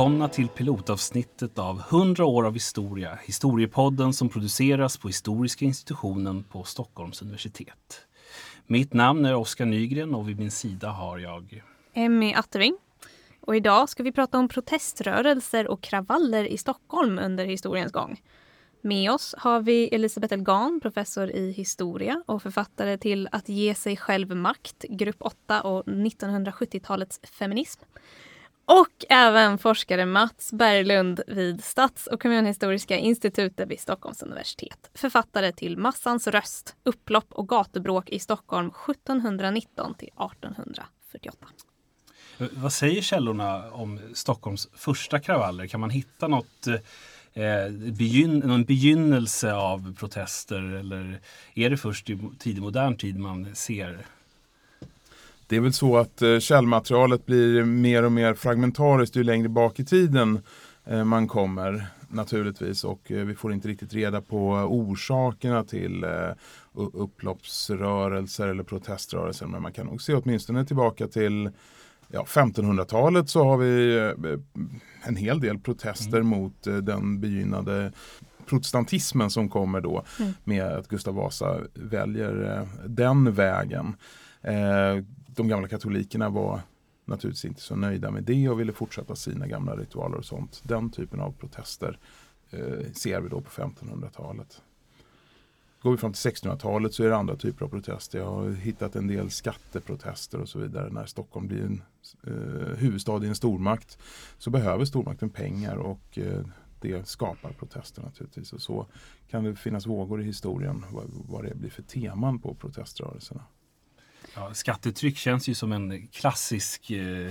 Välkomna till pilotavsnittet av 100 år av historia, historiepodden som produceras på Historiska institutionen på Stockholms universitet. Mitt namn är Oskar Nygren och vid min sida har jag Emmy Atteving. Och idag ska vi prata om proteströrelser och kravaller i Stockholm under historiens gång. Med oss har vi Elisabeth Elgan, professor i historia och författare till Att ge sig själv makt, grupp 8 och 1970-talets feminism. Och även forskare Mats Berglund vid Stats och kommunhistoriska institutet vid Stockholms universitet. Författare till Massans röst, upplopp och gatubråk i Stockholm 1719 till 1848. Vad säger källorna om Stockholms första kravaller? Kan man hitta något eh, eh begyn någon begynnelse av protester eller är det först i tidig modern tid man ser det är väl så att eh, källmaterialet blir mer och mer fragmentariskt ju längre bak i tiden eh, man kommer naturligtvis och eh, vi får inte riktigt reda på orsakerna till upploppsrörelser eller proteströrelser men man kan nog se åtminstone tillbaka till ja, 1500-talet så har vi en hel del protester mm. mot den begynnande protestantismen som kommer då mm. med att Gustav Vasa väljer den vägen de gamla katolikerna var naturligtvis inte så nöjda med det och ville fortsätta sina gamla ritualer och sånt. Den typen av protester eh, ser vi då på 1500-talet. Går vi fram till 1600-talet så är det andra typer av protester. Jag har hittat en del skatteprotester och så vidare. När Stockholm blir en eh, huvudstad i en stormakt så behöver stormakten pengar och eh, det skapar protester naturligtvis. Och så kan det finnas vågor i historien vad, vad det blir för teman på proteströrelserna. Ja, skattetryck känns ju som en klassisk eh,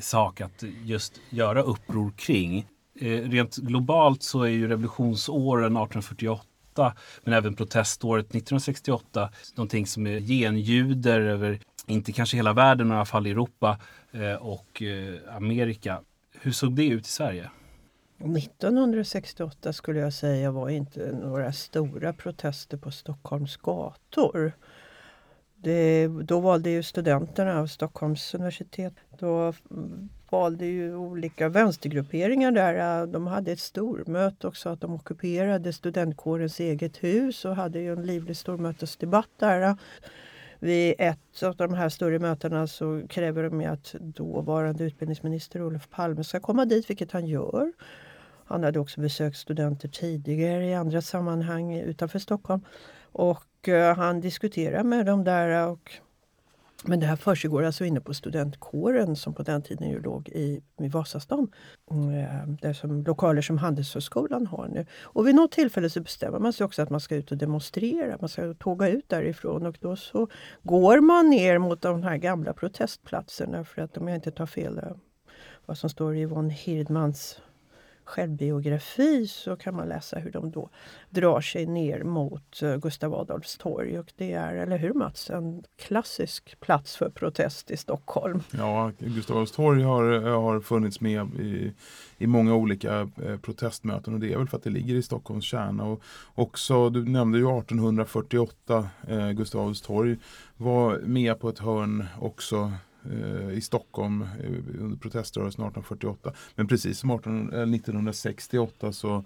sak att just göra uppror kring. Eh, rent globalt så är ju revolutionsåren 1848 men även proteståret 1968 någonting som är genljuder över, inte kanske hela världen, men i alla fall Europa eh, och eh, Amerika. Hur såg det ut i Sverige? 1968 skulle jag säga var inte några stora protester på Stockholms gator. Det, då valde ju studenterna av Stockholms universitet. Då mm, valde ju olika vänstergrupperingar där. Äh, de hade ett stormöte också, att de ockuperade studentkårens eget hus och hade ju en livlig stormötesdebatt där. Äh. Vid ett av de här större mötena så kräver de att dåvarande utbildningsminister Olof Palme ska komma dit, vilket han gör. Han hade också besökt studenter tidigare i andra sammanhang utanför Stockholm. Och eh, han diskuterar med dem där. Och, men det här försiggår alltså inne på studentkåren som på den tiden ju låg i, i Vasastan. Mm, eh, det är som lokaler som Handelshögskolan har nu. Och vid något tillfälle så bestämmer man sig också att man ska ut och demonstrera. Man ska tåga ut därifrån och då så går man ner mot de här gamla protestplatserna för att om jag inte tar fel eh, vad som står i Yvonne Hirdmans självbiografi så kan man läsa hur de då drar sig ner mot eh, Gustav Adolfs torg. Och det är, eller hur Mats, en klassisk plats för protest i Stockholm. Ja, Gustav Adolfs torg har, eh, har funnits med i, i många olika eh, protestmöten och det är väl för att det ligger i Stockholms kärna. Och också, du nämnde ju 1848, eh, Gustav Adolfs torg var med på ett hörn också Eh, i Stockholm eh, under proteströrelsen 1848. Men precis som 18, 1968 eh, så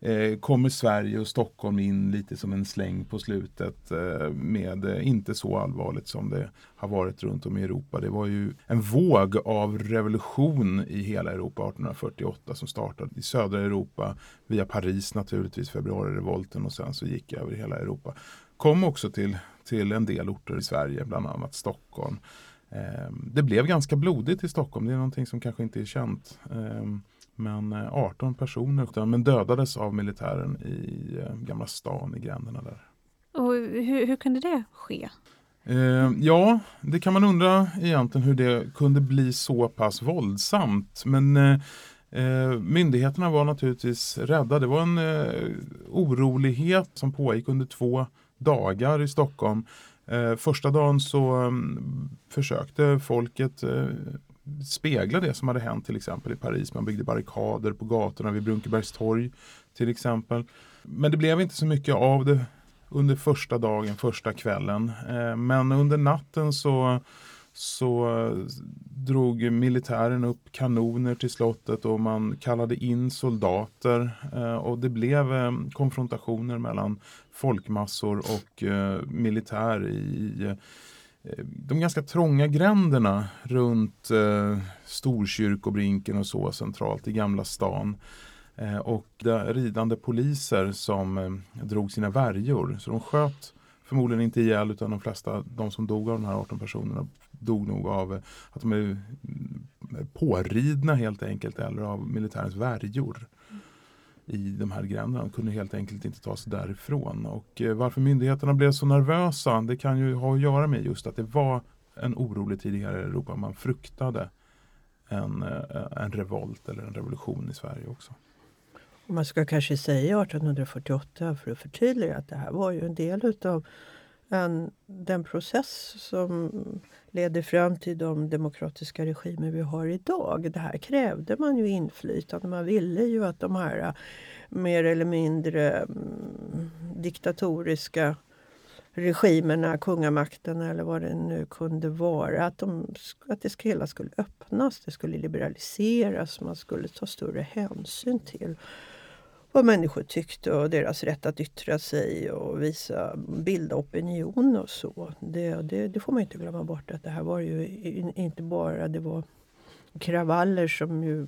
eh, kommer Sverige och Stockholm in lite som en släng på slutet eh, med inte så allvarligt som det har varit runt om i Europa. Det var ju en våg av revolution i hela Europa 1848 som startade i södra Europa via Paris naturligtvis, februarirevolten och sen så gick över hela Europa. Kom också till, till en del orter i Sverige, bland annat Stockholm. Ehm, det blev ganska blodigt i Stockholm. Det är någonting som kanske inte är känt. Ehm, men 18 eh, personer men dödades av militären i eh, Gamla stan i gränderna där. Och hur, hur kunde det ske? Ehm, ja, det kan man undra egentligen hur det kunde bli så pass våldsamt. Men eh, myndigheterna var naturligtvis rädda. Det var en orolighet som pågick under två dagar i Stockholm Eh, Eh, första dagen så um, försökte folket eh, spegla det som hade hänt till exempel i Paris. Man byggde barrikader på gatorna vid Brunkebergs torg till exempel. Men det blev inte så mycket av det under första dagen, första kvällen. Eh, men under natten så så eh, drog militären upp kanoner till slottet och man kallade in soldater eh, och det blev konfrontationer mellan folkmassor och eh, militär i eh, de ganska trånga gränderna runt eh, Storkyrkobrinken och så centralt i Gamla stan. Och ridande poliser som drog sina värjor. Så de sköt förmodligen inte ihjäl utan de flesta, de som dog av de här 18 personerna dog nog av eh, att de är mm, påridna helt enkelt eller av militärens värjor i de här gränderna. De kunde helt enkelt inte ta sig därifrån. Och eh, varför myndigheterna blev så nervösa det kan ju ha att göra med just att det var en orolig tid i Europa. Man fruktade en, eh, en revolt eller en revolution i Sverige också. Man ska kanske säga 1848 för att förtydliga att det här var ju en del utav än den process som leder fram till de demokratiska regimer vi har idag. Det här krävde man ju inflytande. Man ville ju att de här äh, mer eller mindre mm, diktatoriska regimerna, kungamakten eller vad det nu kunde vara, att, de, att det hela skulle öppnas, det skulle liberaliseras, man skulle ta större hänsyn till vad människor tyckte och deras rätt att yttra sig och visa, bilda opinion och så. Det, det, det får man inte glömma bort att det här var ju inte bara det var kravaller som ju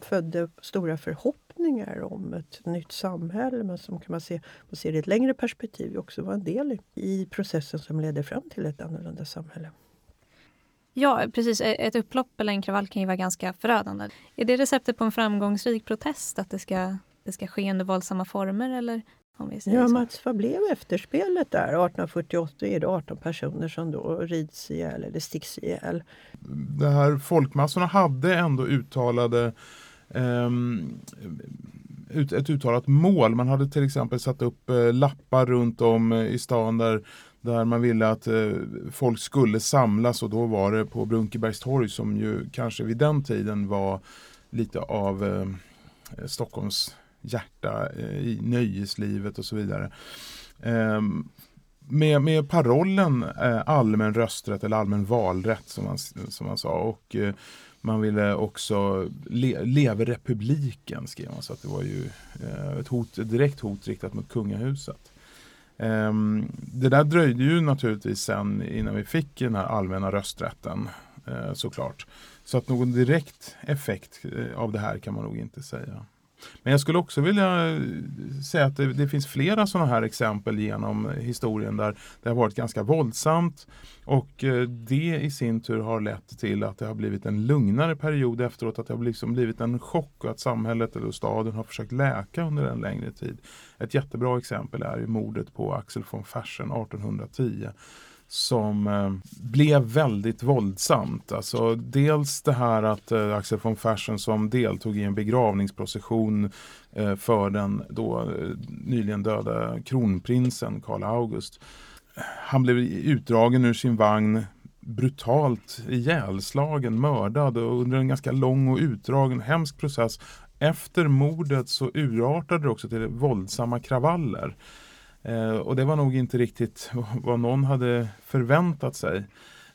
födde stora förhoppningar om ett nytt samhälle men som kan man se, man ser i ett längre perspektiv också var en del i, i processen som ledde fram till ett annorlunda samhälle. Ja, precis. Ett upplopp eller en kravall kan ju vara ganska förödande. Är det receptet på en framgångsrik protest att det ska, det ska ske under våldsamma former? Eller? Om vi säger ja, Mats, vad blev efterspelet där? 1848 är det 18 personer som då rids ihjäl eller sticks ihjäl. De här folkmassorna hade ändå uttalade um, ett uttalat mål. Man hade till exempel satt upp eh, lappar runt om i stan där där man ville att eh, folk skulle samlas och då var det på Brunkebergstorg som ju kanske vid den tiden var lite av eh, Stockholms hjärta eh, i nöjeslivet och så vidare. Ehm, med, med parollen eh, allmän rösträtt eller allmän valrätt som man, som man sa. Och, eh, man ville också le, leva republiken skrev man så att det var ju eh, ett, hot, ett direkt hot riktat mot kungahuset. Ehm, det där dröjde ju naturligtvis sen innan vi fick den här allmänna rösträtten eh, såklart. Så att någon direkt effekt eh, av det här kan man nog inte säga. Men jag skulle också vilja eh, säga att det, det finns flera sådana här exempel genom historien där det har varit ganska våldsamt och eh, det i sin tur har lett till att det har blivit en lugnare period efteråt, att det har liksom blivit en chock och att samhället eller staden har försökt läka under en längre tid. Ett jättebra exempel är ju mordet på Axel von Fersen 1810 som eh, blev väldigt våldsamt. Alltså, dels det här att eh, Axel von Fersen som deltog i en begravningsprocession eh, för den då eh, nyligen döda kronprinsen Karl August. Han blev utdragen ur sin vagn brutalt ihjälslagen, mördad och under en ganska lång och utdragen hemsk process. Efter mordet så urartade det också till våldsamma kravaller. Eh, och det var nog inte riktigt vad någon hade förväntat sig.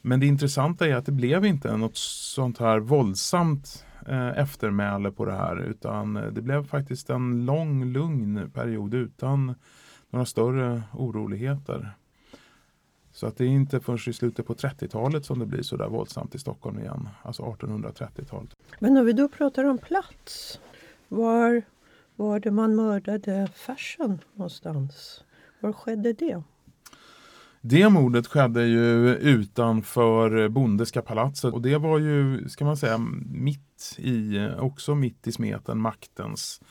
Men det intressanta är att det blev inte något sånt här våldsamt eh, eftermäle på det här utan eh, det blev faktiskt en lång lugn period utan några större oroligheter. Så att det är inte förrän i slutet på 30-talet som det blir så där våldsamt i Stockholm igen. Alltså 1830-talet. Men när vi då pratar om plats. Var var det man mördade Fersen någonstans? Var skedde det? Det mordet skedde ju utanför Bondeska palatset och det var ju, ska man säga, mitt i, också mitt i smeten, maktens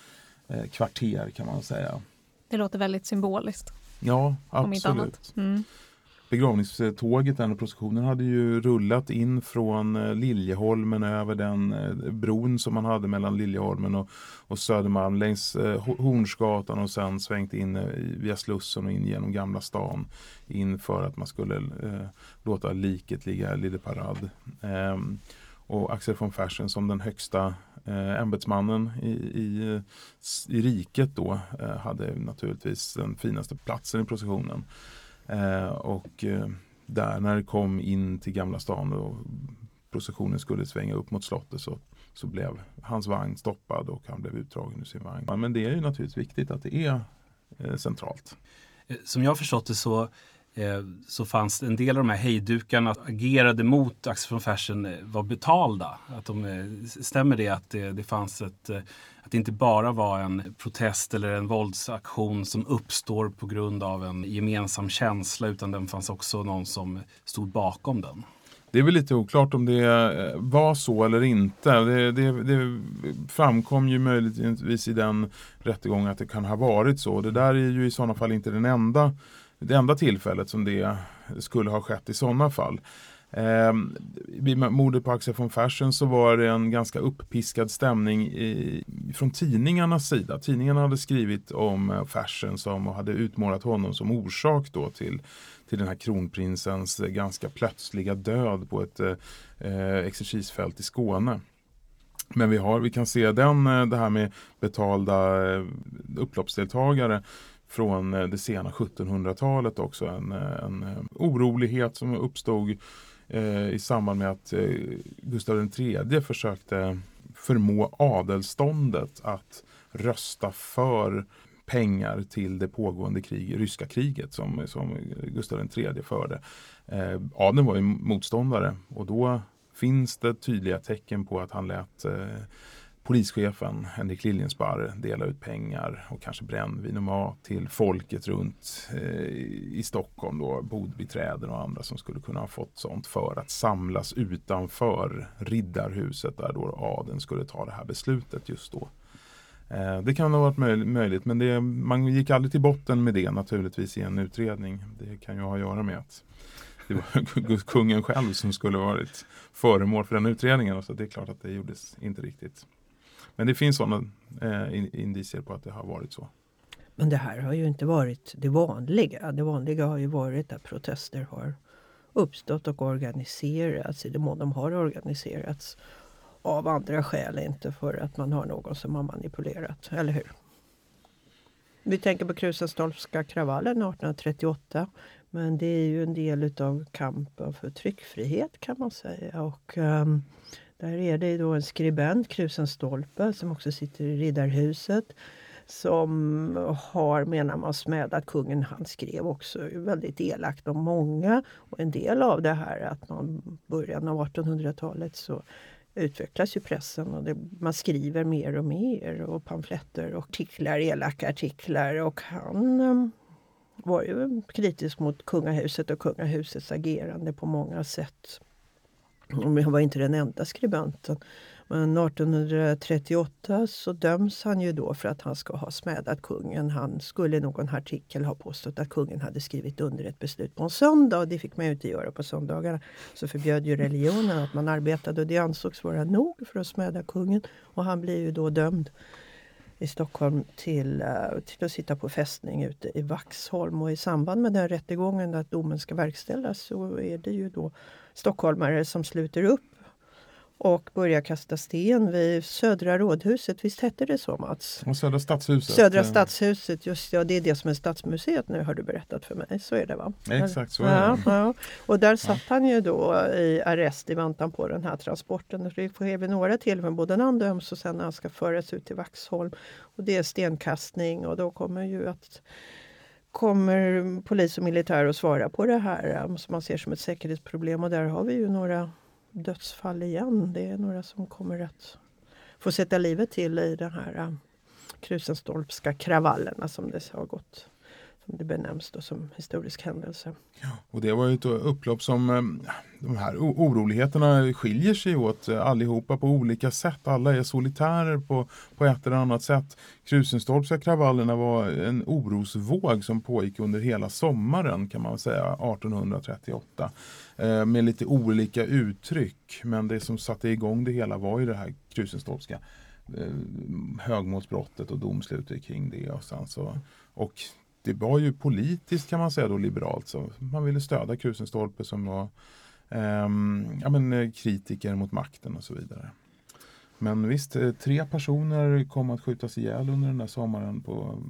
eh, kvarter kan man säga. Det låter väldigt symboliskt. Ja, absolut. Mm begravningståget, den processionen hade ju rullat in från eh, Liljeholmen över den eh, bron som man hade mellan Liljeholmen och, och Södermalm längs eh, Hornsgatan och sen svängt in via Slussen och in genom Gamla stan inför att man skulle eh, låta liket ligga Lille Parad. Eh, och Axel von Fersen som den högsta eh, ämbetsmannen i, i, i riket då hade naturligtvis den finaste platsen i processionen. Eh, och eh, där när det kom in till Gamla stan och processionen skulle svänga upp mot slottet så, så blev hans vagn stoppad och han blev utdragen ur sin vagn. Men det är ju naturligtvis viktigt att det är eh, centralt. Eh, som jag har förstått det så eh, så fanns det en del av de här hejdukarna agerade mot Axel von Fersen eh, var betalda. Att de, stämmer det att det, det fanns ett, att det inte bara var en protest eller en våldsaktion som uppstår på grund av en gemensam känsla utan den fanns också någon som stod bakom den? Det är väl lite oklart om det eh, var så eller inte. Det, det, det, framkom ju möjligtvis i den rättegången att det kan ha varit så. Det där är ju i sådana fall inte den enda det enda tillfället som det skulle ha skett i sådana fall. Eh, vid mordet på Axel von Fersen så var det en ganska uppiskad stämning i, från tidningarnas sida. Tidningarna hade skrivit om eh, Fersen som och hade utmålat honom som orsak då till, till den här kronprinsens ganska plötsliga död på ett eh, eh exercisfält i Skåne. Men vi, har, vi kan se den, eh, det här med betalda upploppsdeltagare från det sena 1700-talet också. En, en orolighet som uppstod eh, i samband med att eh, Gustav III försökte förmå adelståndet att rösta för pengar till det pågående krig, ryska kriget som, som Gustav III förde. Eh, adeln var ju motståndare och då finns det tydliga tecken på att han lät eh, polischefen Henrik Liljensparr dela ut pengar och kanske brännvin och mat till folket runt eh, i Stockholm, då, bodbiträden och andra som skulle kunna ha fått sånt för att samlas utanför Riddarhuset där då adeln skulle ta det här beslutet just då. Eh, det kan ha varit möj möjligt men det, man gick aldrig till botten med det naturligtvis i en utredning. Det kan ju ha att göra med att det var kungen själv som skulle varit föremål för den utredningen. Så det är klart att det gjordes inte riktigt. Men det finns sådana eh, indicier på att det har varit så. Men det här har ju inte varit det vanliga. Det vanliga har ju varit att protester har uppstått och organiserats i den mån de har organiserats av andra skäl, inte för att man har någon som har manipulerat, eller hur? Vi tänker på Krusenstorpska kravallen 1838. Men det är ju en del av kampen för tryckfrihet kan man säga. Och um, där är det då en skribent, Krusenstolpe, som också sitter i Riddarhuset som har, menar man, smädat kungen. Han skrev också väldigt elakt om många. Och en del av det här att man början av 1800-talet så utvecklas ju pressen och det, man skriver mer och mer och pamfletter och artiklar, elaka artiklar. Och han um, var ju kritisk mot kungahuset och kungahusets agerande på många sätt. Han var inte den enda skribenten. Men 1838 så döms han ju då för att han ska ha smädat kungen. Han skulle i någon artikel ha påstått att kungen hade skrivit under ett beslut på en söndag och det fick man ju inte göra på söndagarna. Så förbjöd ju religionen att man arbetade och det ansågs vara nog för att smäda kungen. Och han blir ju då dömd i Stockholm till, eh, till att sitta på fästning ute i Vaxholm. Och i samband med den rättegången att domen ska verkställas så är det ju då stockholmare som sluter upp och börjar kasta sten vid Södra rådhuset. Visst hette det så Mats? Och Södra stadshuset. Södra stadshuset, just ja, det är det som är Stadsmuseet nu har du berättat för mig. Så är det va? Exakt så är det. Ja, ja. Och där satt han ju då i arrest i väntan på den här transporten. Det sker vid några tillfällen, både när han döms och sen när han ska föras ut till Vaxholm. Och det är stenkastning och då kommer ju att kommer polis och militär att svara på det här som man ser som ett säkerhetsproblem. Och där har vi ju några dödsfall igen. Det är några som kommer att få sätta livet till i de här äh, Krusenstorpska kravallerna som det har gått som det benämns då som historisk händelse. Ja, och det var ju ett upplopp som äh, de här oroligheterna skiljer sig åt äh, allihopa på olika sätt. Alla är solitärer på, på ett eller annat sätt. Krusenstorpska kravallerna var en orosvåg som pågick under hela sommaren kan man säga 1838. Eh, med lite olika uttryck. Men det som satte igång det hela var ju det här Krusenstolpska eh, högmålsbrottet och domslutet kring det. Och, sen så, och det var ju politiskt kan man säga då liberalt. Så man ville stödja Krusenstolpe som var eh, ja, men, eh, kritiker mot makten och så vidare. Men visst, eh, tre personer kom att skjutas ihjäl under den där sommaren på,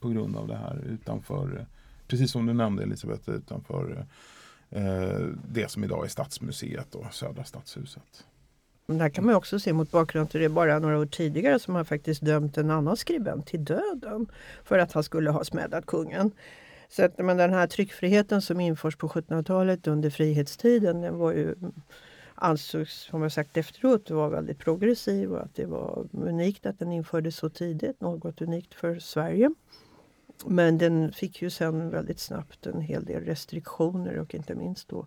på grund av det här utanför, precis som du nämnde Elisabeth, utanför eh, Eh, det som idag är Stadsmuseet och Södra Stadshuset. Men där kan man också se mot bakgrund att det bara några år tidigare som man faktiskt dömt en annan skribent till döden för att han skulle ha smädat kungen. Så att, men den här tryckfriheten som införs på 1700-talet under frihetstiden den var ju ansågs, som jag sagt efteråt, var väldigt progressiv och att det var unikt att den infördes så tidigt, något unikt för Sverige. Men den fick ju sen väldigt snabbt en hel del restriktioner och inte minst då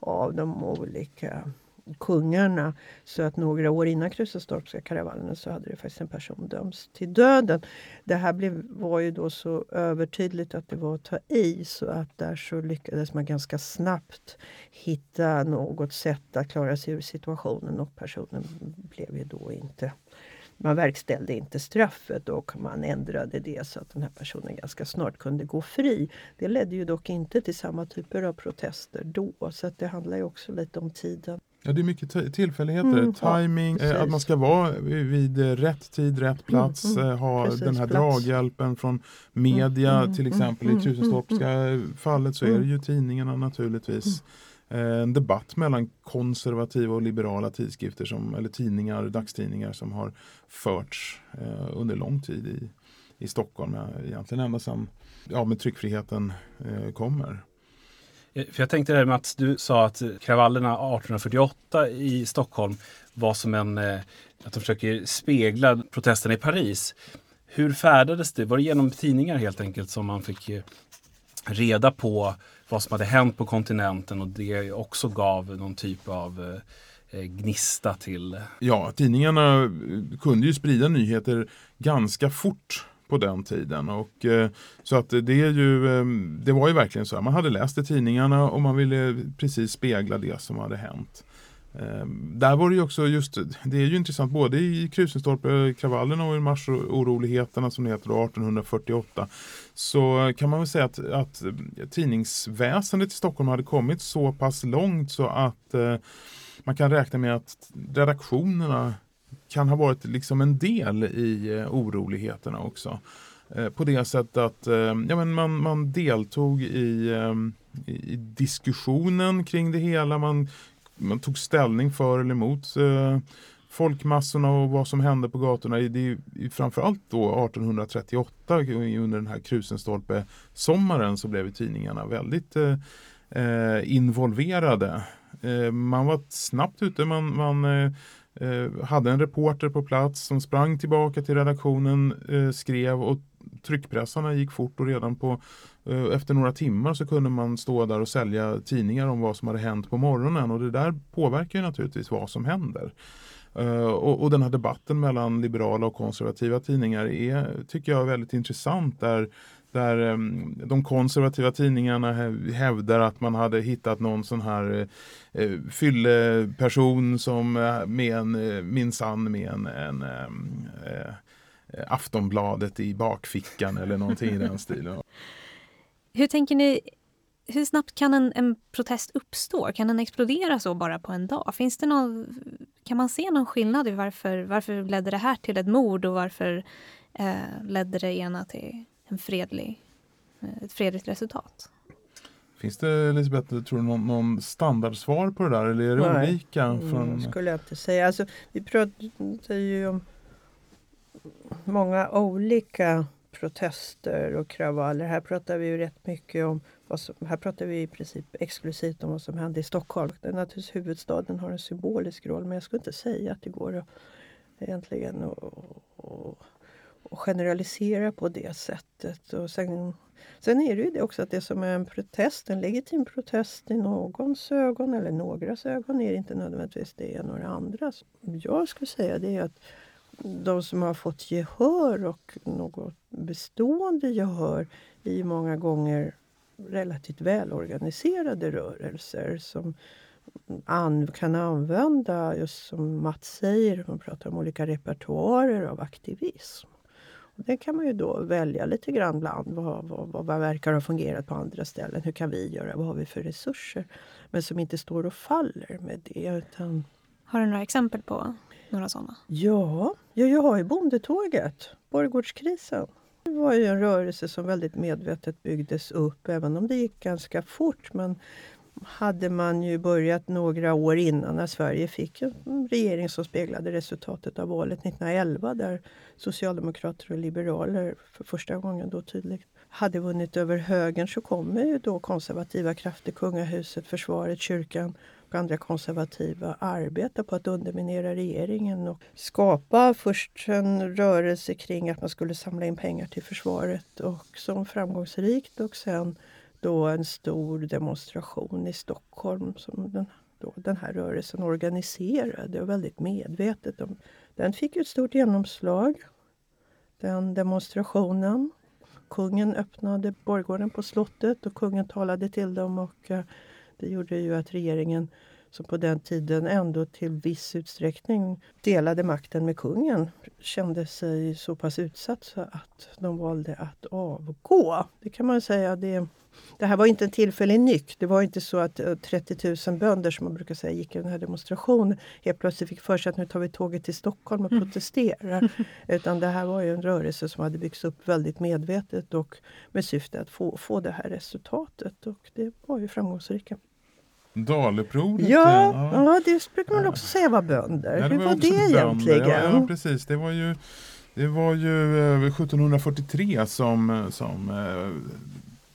av de olika kungarna. Så att några år innan Krusenstorpska kravallerna så hade det faktiskt en person dömts till döden. Det här blev, var ju då så övertydligt att det var att ta i så att där så lyckades man ganska snabbt hitta något sätt att klara sig ur situationen och personen blev ju då inte man verkställde inte straffet och man ändrade det så att den här personen ganska snart kunde gå fri. Det ledde ju dock inte till samma typer av protester då så att det handlar ju också lite om tiden. Ja, det är mycket tillfälligheter, mm, timing, ja, eh, att man ska vara vid rätt tid, rätt plats, mm, mm, ha precis, den här plats. draghjälpen från media mm, mm, till exempel. I Krusenstorpska fallet så är det ju tidningarna naturligtvis. En debatt mellan konservativa och liberala tidskrifter som, eller tidningar, dagstidningar som har förts eh, under lång tid i, i Stockholm. Egentligen ända sedan ja, med tryckfriheten eh, kommer. Eh, för jag tänkte det här med att du sa att kravallerna 1848 i Stockholm var som en, eh, att de försöker spegla protesterna i Paris. Hur färdades det? Var det genom tidningar helt enkelt som man fick eh, reda på vad som hade hänt på kontinenten och det också gav någon typ av eh, gnista till... Ja, tidningarna eh, kunde ju sprida nyheter ganska fort på den tiden. Och, eh, så att det, är ju, ehm, det var ju verkligen så. Man hade läst i tidningarna och man ville precis spegla det som hade hänt. Ehm, där var det ju också just, det är ju intressant både i Krusenstorp-kravallerna och i marsoroligheterna som det heter 1848 så kan man väl säga att, att tidningsväsendet i Stockholm hade kommit så pass långt så att eh, man kan räkna med att redaktionerna kan ha varit liksom en del i eh, oroligheterna också. Eh, på det sättet att eh, ja, men man, man deltog i, eh, i diskussionen kring det hela. Man, man tog ställning för eller emot eh, folkmassorna och vad som hände på gatorna. Det är framförallt då 1838 eh, under den här Krusenstolpe-sommaren så blev tidningarna väldigt eh, eh, involverade. Eh, man var snabbt ute, man, man eh, hade en reporter på plats som sprang tillbaka till redaktionen, eh, skrev och tryckpressarna gick fort och redan på Eh, efter några timmar så kunde man stå där och sälja tidningar om vad som hade hänt på morgonen och det där påverkar ju naturligtvis vad som händer. Eh, och, och, den här debatten mellan liberala och konservativa tidningar är, tycker jag, väldigt intressant. Där där ehm, de konservativa tidningarna hävdar att man hade hittat någon sån här eh, eh fylleperson som med en, minsann med en, en ehm, eh, Aftonbladet i bakfickan eller någonting i den stilen. Hur tänker ni, hur snabbt kan en, en, protest uppstå? Kan den explodera så bara på en dag? Finns det någon, kan man se någon skillnad i varför, varför ledde det här till ett mord och varför eh, ledde det ena till en fredlig, eh, ett fredligt resultat. Finns det Elisabeth, tror du någon, någon standardsvar på det där eller är det Nej, olika? Mm, från... Mm, skulle jag inte säga. Alltså, vi pratar ju om många olika protester och kravaller. Här pratar vi ju rätt mycket om vad som, här pratar vi i princip exklusivt om vad som hände i Stockholm. Det är naturligtvis huvudstaden har en symbolisk roll men jag skulle inte säga att det går att egentligen att och generalisera på det sättet. Och sen, sen är det ju det också att det som är en protest, en legitim protest i någons ögon eller någras ögon är det inte nödvändigtvis det är några andras. Jag skulle säga det är att de som har fått gehör och något bestående gehör i många gånger relativt välorganiserade rörelser som an, kan använda, just som Mats säger, man pratar om olika repertoarer av aktivism. Och Det kan man ju då välja lite grann bland. Vad, vad, vad, vad verkar ha fungerat på andra ställen? Hur kan vi göra? Vad har vi för resurser? Men som inte står och faller med det. Utan... Har du några exempel på några sådana? Ja, jag, jag har ju Bondetåget, Borgårdskrisen. Det var ju en rörelse som väldigt medvetet byggdes upp, även om det gick ganska fort. Men hade man ju börjat några år innan när Sverige fick en regering som speglade resultatet av valet 1911 där socialdemokrater och liberaler för första gången då tydligt hade vunnit över högern så kommer ju då konservativa krafter, kungahuset, försvaret, kyrkan och andra konservativa arbeta på att underminera regeringen och skapa först en rörelse kring att man skulle samla in pengar till försvaret och som framgångsrikt och sen då en stor demonstration i Stockholm som den, då, den här rörelsen organiserade och väldigt medvetet. Den fick ett stort genomslag, den demonstrationen. Kungen öppnade borggården på slottet och kungen talade till dem och eh, det gjorde ju att regeringen som på den tiden ändå till viss utsträckning delade makten med kungen kände sig så pass utsatt så att de valde att avgå. Det kan man säga. Det, det här var inte en tillfällig nyck. Det var inte så att 30 eh, 000 bönder som man brukar säga gick i den här demonstrationen helt plötsligt fick för sig att nu tar vi tåget till Stockholm och mm. protesterar. Utan det här var ju en rörelse som hade byggts upp väldigt medvetet och med syfte att få, få det här resultatet. Och det var ju framgångsrika. Dalupproret? Ja, ja. ja, det brukar man också säga var bönder. Ja, Hur var, var det egentligen? Ja, ja, precis. Det var ju, det var ju 1743 eh, som, som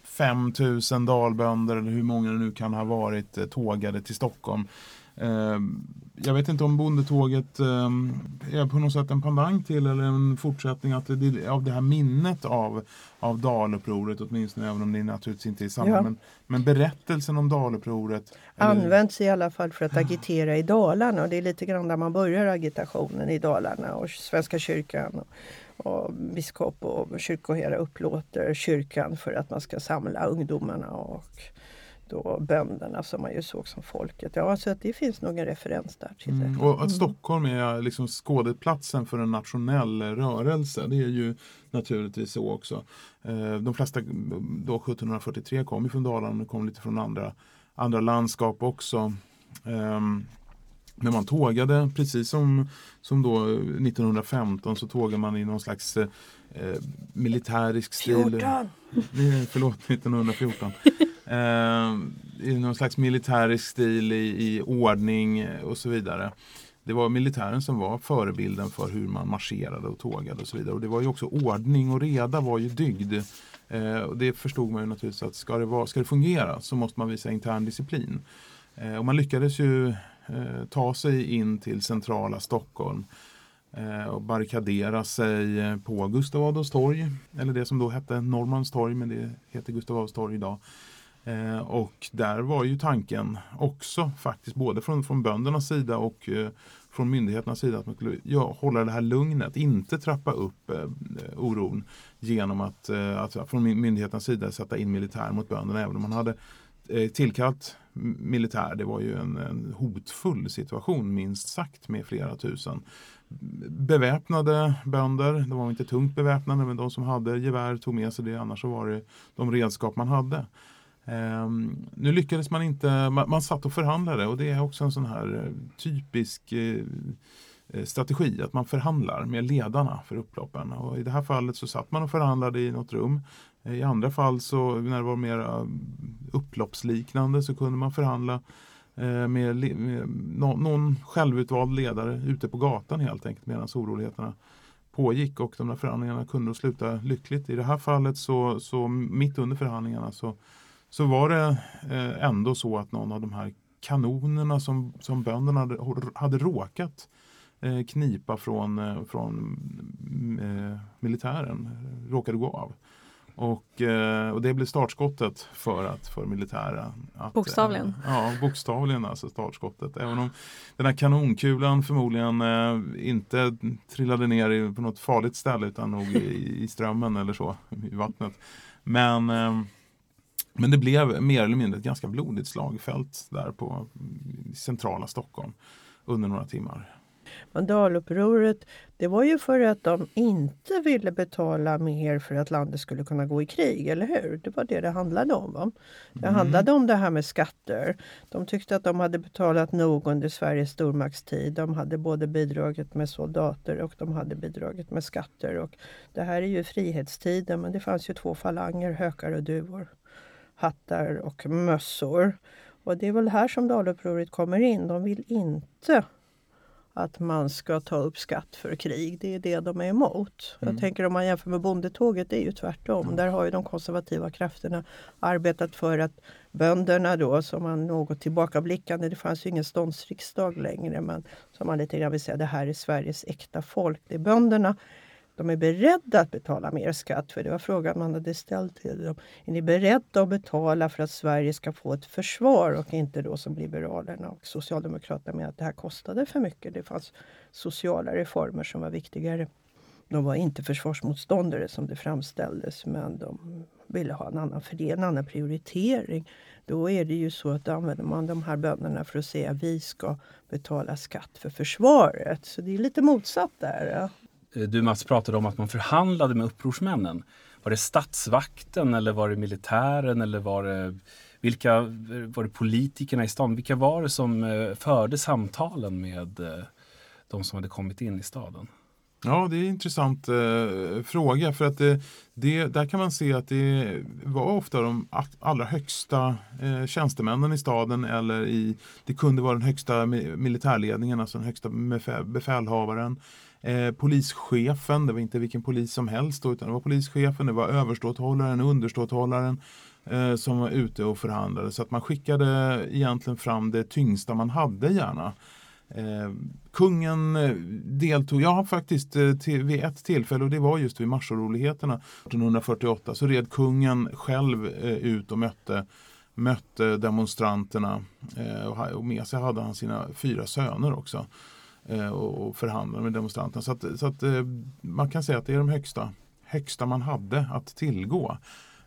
5000 eh, dalbönder, eller hur många det nu kan ha varit, eh, tågade till Stockholm. Jag vet inte om bondetåget är på något sätt en pandang till eller en fortsättning att det, av det här minnet av, av Dalupproret åtminstone, även om det naturligtvis inte är samma. Ja. Men, men berättelsen om Dalupproret Används i alla fall för att agitera i Dalarna och det är lite grann där man börjar agitationen i Dalarna och Svenska kyrkan och, och biskop och kyrkoherde upplåter kyrkan för att man ska samla ungdomarna och då bönderna som man ju såg som folket. Ja, så att det finns nog en referens där. Till mm, och att. Stockholm är liksom skådeplatsen för en nationell rörelse, det är ju naturligtvis så också. Eh, de flesta då 1743 kom ju från Dalarna och kom lite från andra andra landskap också. Um, men man tågade, precis som, som då 1915 så tågade man i någon slags eh, militärisk stil. 14! Förlåt, 1914. eh, I någon slags militärisk stil i, i ordning och så vidare. Det var militären som var förebilden för hur man marscherade och tågade och så vidare. Och det var ju också ordning och reda var ju dygd. Eh, och det förstod man ju naturligtvis att ska det, vara, ska det fungera så måste man visa intern disciplin. Eh, och man lyckades ju eh, ta sig in till centrala Stockholm eh, och barrikadera sig eh, på Gustav Adolfs torg. Eller det som då hette Norrmalmstorg men det heter Gustav Adolfs torg idag. Eh, och där var ju tanken också faktiskt både från, från böndernas sida och eh, från myndigheternas sida att man skulle ja, hålla det här lugnet, inte trappa upp eh, oron genom att, eh, att från myndigheternas sida sätta in militär mot bönderna. Även om man hade eh, tillkallat militär, det var ju en, en hotfull situation minst sagt med flera tusen beväpnade bönder. De var inte tungt beväpnade men de som hade gevär tog med sig det. Annars så var det de redskap man hade. Um, nu lyckades man inte, man, man satt och förhandlade och det är också en sån här eh, typisk eh, eh, strategi att man förhandlar med ledarna för upploppen. Och I det här fallet så satt man och förhandlade i något rum. Eh, I andra fall så när det var mer upploppsliknande så kunde man förhandla eh, med, med no, någon självutvald ledare ute på gatan helt enkelt medan oroligheterna pågick och de där förhandlingarna kunde sluta lyckligt. I det här fallet så, så mitt under förhandlingarna så så var det eh, ändå så att någon av de här kanonerna som, som bönderna hade, hade råkat eh, knipa från, eh, från militären råkade gå av. Och, och det blev startskottet för, att, för militären. Att, bokstavligen? ja, bokstavligen alltså startskottet. Även om den här kanonkulan förmodligen inte trillade ner på något farligt ställe utan nog i, i strömmen eller så, i vattnet. Men men det blev mer eller mindre ett ganska blodigt slagfält där på centrala Stockholm under några timmar. Mandalupproret det var ju för att de inte ville betala mer för att landet skulle kunna gå i krig, eller hur? Det var det det handlade om. Va? Det mm. handlade om det här med skatter. De tyckte att de hade betalat nog under Sveriges stormaktstid. De hade både bidragit med soldater och de hade bidragit med skatter. Och det här är ju frihetstiden men det fanns ju två falanger, hökar och duvor hattar och mössor. Och det är väl här som Dalupproret kommer in. De vill inte att man ska ta upp skatt för krig. Det är det de är emot. Mm. Jag tänker om man jämför med bondetåget, det är ju tvärtom. Mm. Där har ju de konservativa krafterna arbetat för att bönderna då, som man något tillbakablickande, det fanns ju ingen ståndsriksdag längre, men som man lite grann vill säga, det här är Sveriges äkta folk, det är bönderna de är beredda att betala mer skatt, för det var frågan man hade ställt till dem. Är ni beredda att betala för att Sverige ska få ett försvar och inte då som Liberalerna och Socialdemokraterna med att det här kostade för mycket. Det fanns sociala reformer som var viktigare. De var inte försvarsmotståndare som det framställdes, men de ville ha en annan, för det en annan prioritering. Då är det ju så att använder man de här bönderna för att säga att vi ska betala skatt för försvaret. Så det är lite motsatt där. Ja. Eh, du Mats pratade om att man förhandlade med upprorsmännen. Var det statsvakten eller var det militären eller var det, vilka, var det politikerna i stan? Vilka var det som eh, förde samtalen med eh, de som hade kommit in i staden? Ja, det är en intressant eh, fråga för att det, det, där kan man se att det var ofta de allra högsta eh, tjänstemännen i staden eller i, det kunde vara den högsta militärledningen, alltså den högsta befälhavaren Eh, polischefen, det var inte vilken polis som helst då, utan det var polischefen, det var överståthållaren, underståthållaren eh, som var ute och förhandlade. Så att man skickade egentligen fram det tyngsta man hade gärna. Eh, kungen eh, deltog, ja faktiskt eh, till, vid ett tillfälle och det var just vid marsoroligheterna 1848 så red kungen själv eh, ut och mötte mötte demonstranterna eh, och med sig hade han sina fyra söner också. Eh, och förhandlade med demonstranterna. Så, att, så att, eh, man kan säga att det är de högsta, högsta man hade att tillgå.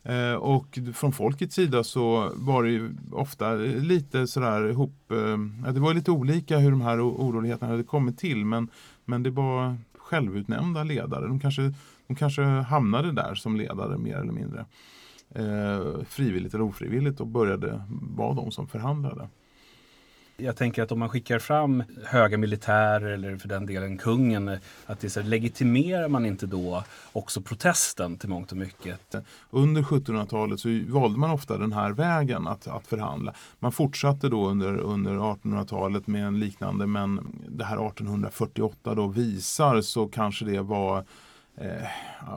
Eh, och från folkets sida så var det ofta lite sådär ihop, eh, det var lite olika hur de här oroligheterna hade kommit till men, men det var självutnämnda ledare. De kanske, de kanske hamnade där som ledare mer eller mindre. Eh, frivilligt eller ofrivilligt och började vara de som förhandlade. Jag tänker att om man skickar fram höga militärer eller för den delen kungen, att det så legitimerar man inte då också protesten till mångt och mycket? Under 1700-talet så valde man ofta den här vägen att, att förhandla. Man fortsatte då under, under 1800-talet med en liknande men det här 1848 då visar så kanske det var eh,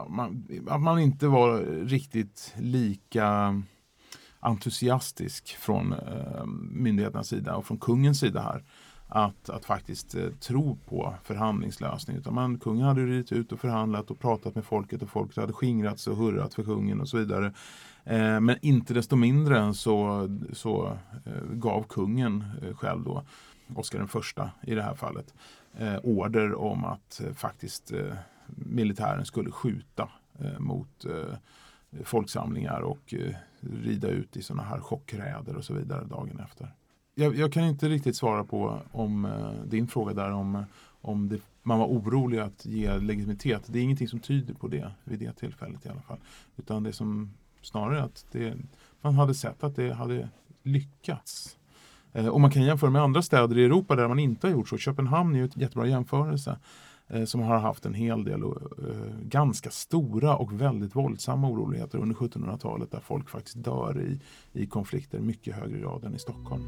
man, att man inte var riktigt lika entusiastisk från eh, myndigheternas sida och från kungens sida här att, att faktiskt eh, tro på förhandlingslösning. Utan man, kungen hade ridit ut och förhandlat och pratat med folket och folket hade skingrats och hurrat för kungen och så vidare. Eh, men inte desto mindre så, så eh, gav kungen eh, själv då, Oscar den första i det här fallet, eh, order om att eh, faktiskt eh, militären skulle skjuta eh, mot folksamlingar och rida ut i sådana här chockräder och så vidare dagen efter. Jag, jag kan inte riktigt svara på om eh, din fråga där om, eh, om det, man var orolig att ge legitimitet. Det är ingenting som tyder på det vid det tillfället i alla fall. Utan det som snarare att det, man hade sett att det hade lyckats. Eh, och man kan jämföra med andra städer i Europa där man inte har gjort så. Köpenhamn är ju ett jättebra jämförelse. Eh, som har haft en hel del eh, ganska stora och väldigt våldsamma oroligheter under 1700-talet där folk faktiskt dör i, i konflikter mycket högre grad än i Stockholm.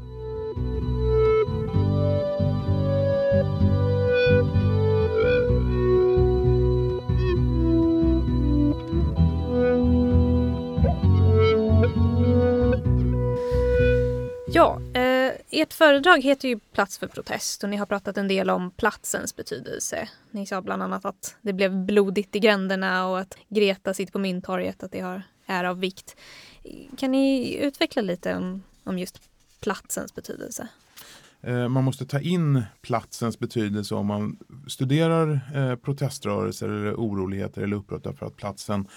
Ert föredrag heter ju Plats för protest och ni har pratat en del om platsens betydelse. Ni sa bland annat att det blev blodigt i gränderna och att Greta sitter på Mynttorget, att det har, är av vikt. Kan ni utveckla lite om, om just platsens betydelse? Eh, man måste ta in platsens betydelse om man studerar eh, proteströrelser eller oroligheter eller uppror därför att platsen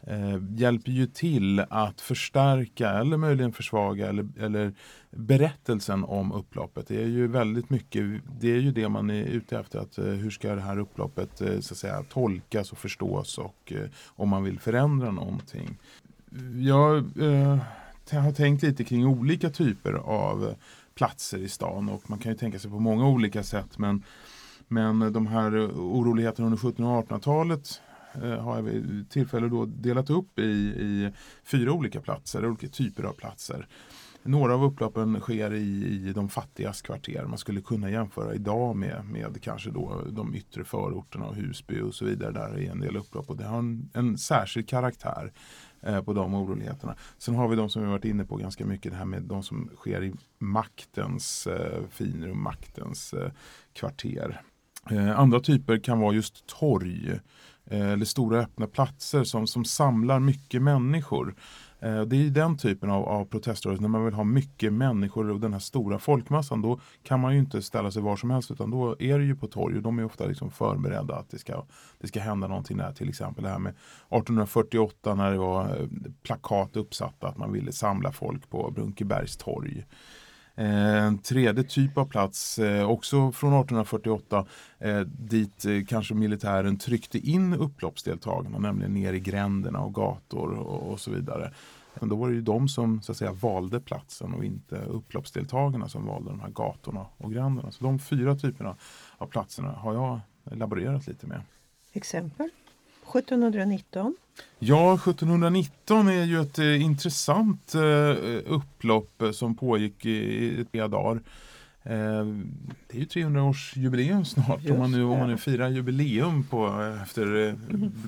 eh, hjälper ju till att förstärka eller möjligen försvaga eller, eller berättelsen om upploppet. Det är ju väldigt mycket, det är ju det man är ute efter. Att, eh, hur ska det här upploppet eh, så att säga, tolkas och förstås och eh, om man vill förändra någonting. Jag eh, har tänkt lite kring olika typer av platser i stan och man kan ju tänka sig på många olika sätt men men de här oroligheterna under 1700 och 1800-talet har jag vid tillfälle då delat upp i, i fyra olika platser, olika typer av platser några av upploppen sker i, i de fattigas kvarter. Man skulle kunna jämföra idag med, med kanske då de yttre förorterna och Husby och så vidare. Där är en del upplopp och det har en, en särskild karaktär eh, på de oroligheterna. Sen har vi de som vi varit inne på ganska mycket, det här med de som sker i maktens eh, finrum, maktens eh, kvarter. Eh, andra typer kan vara just torg eh, eller stora öppna platser som, som samlar mycket människor. Eh, det är den typen av, av proteströrelse när man vill ha mycket människor och den här stora folkmassan. Då kan man ju inte ställa sig var som helst utan då är det ju på torg och de är ofta liksom förberedda att det ska, det ska hända någonting där. Till exempel det här med 1848 när det var eh, plakat uppsatta att man ville samla folk på Brunkebergs torg. En tredje typ av plats, eh, också från 1848, eh, dit kanske militären tryckte in upploppsdeltagarna, nämligen ner i gränderna och gator och, och så vidare. Men då var det ju de som så att säga valde platsen och inte upploppsdeltagarna som valde de här gatorna och gränderna. Så de fyra typerna av platserna har jag laborerat lite med. Exempel? 1719? Ja, 1719 är ju ett eh, intressant eh, upplopp eh, som pågick i par dagar. Eh, det är ju 300-årsjubileum snart om man, nu, om man nu firar jubileum på, eh, efter eh,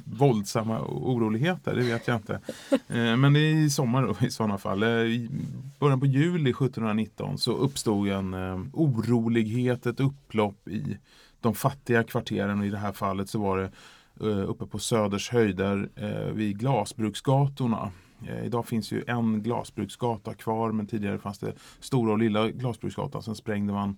våldsamma oroligheter. Det vet jag inte. men det är i sommar då, i sådana fall. I början på juli 1719 så uppstod en orolighet, ett upplopp i de fattiga kvarteren och i det här fallet så var det Eh, Eh, uppe på Söders höjder eh, vid glasbruksgatorna. Eh, idag finns ju en glasbruksgata kvar men tidigare fanns det stora och lilla glasbruksgatan. Sen sprängde man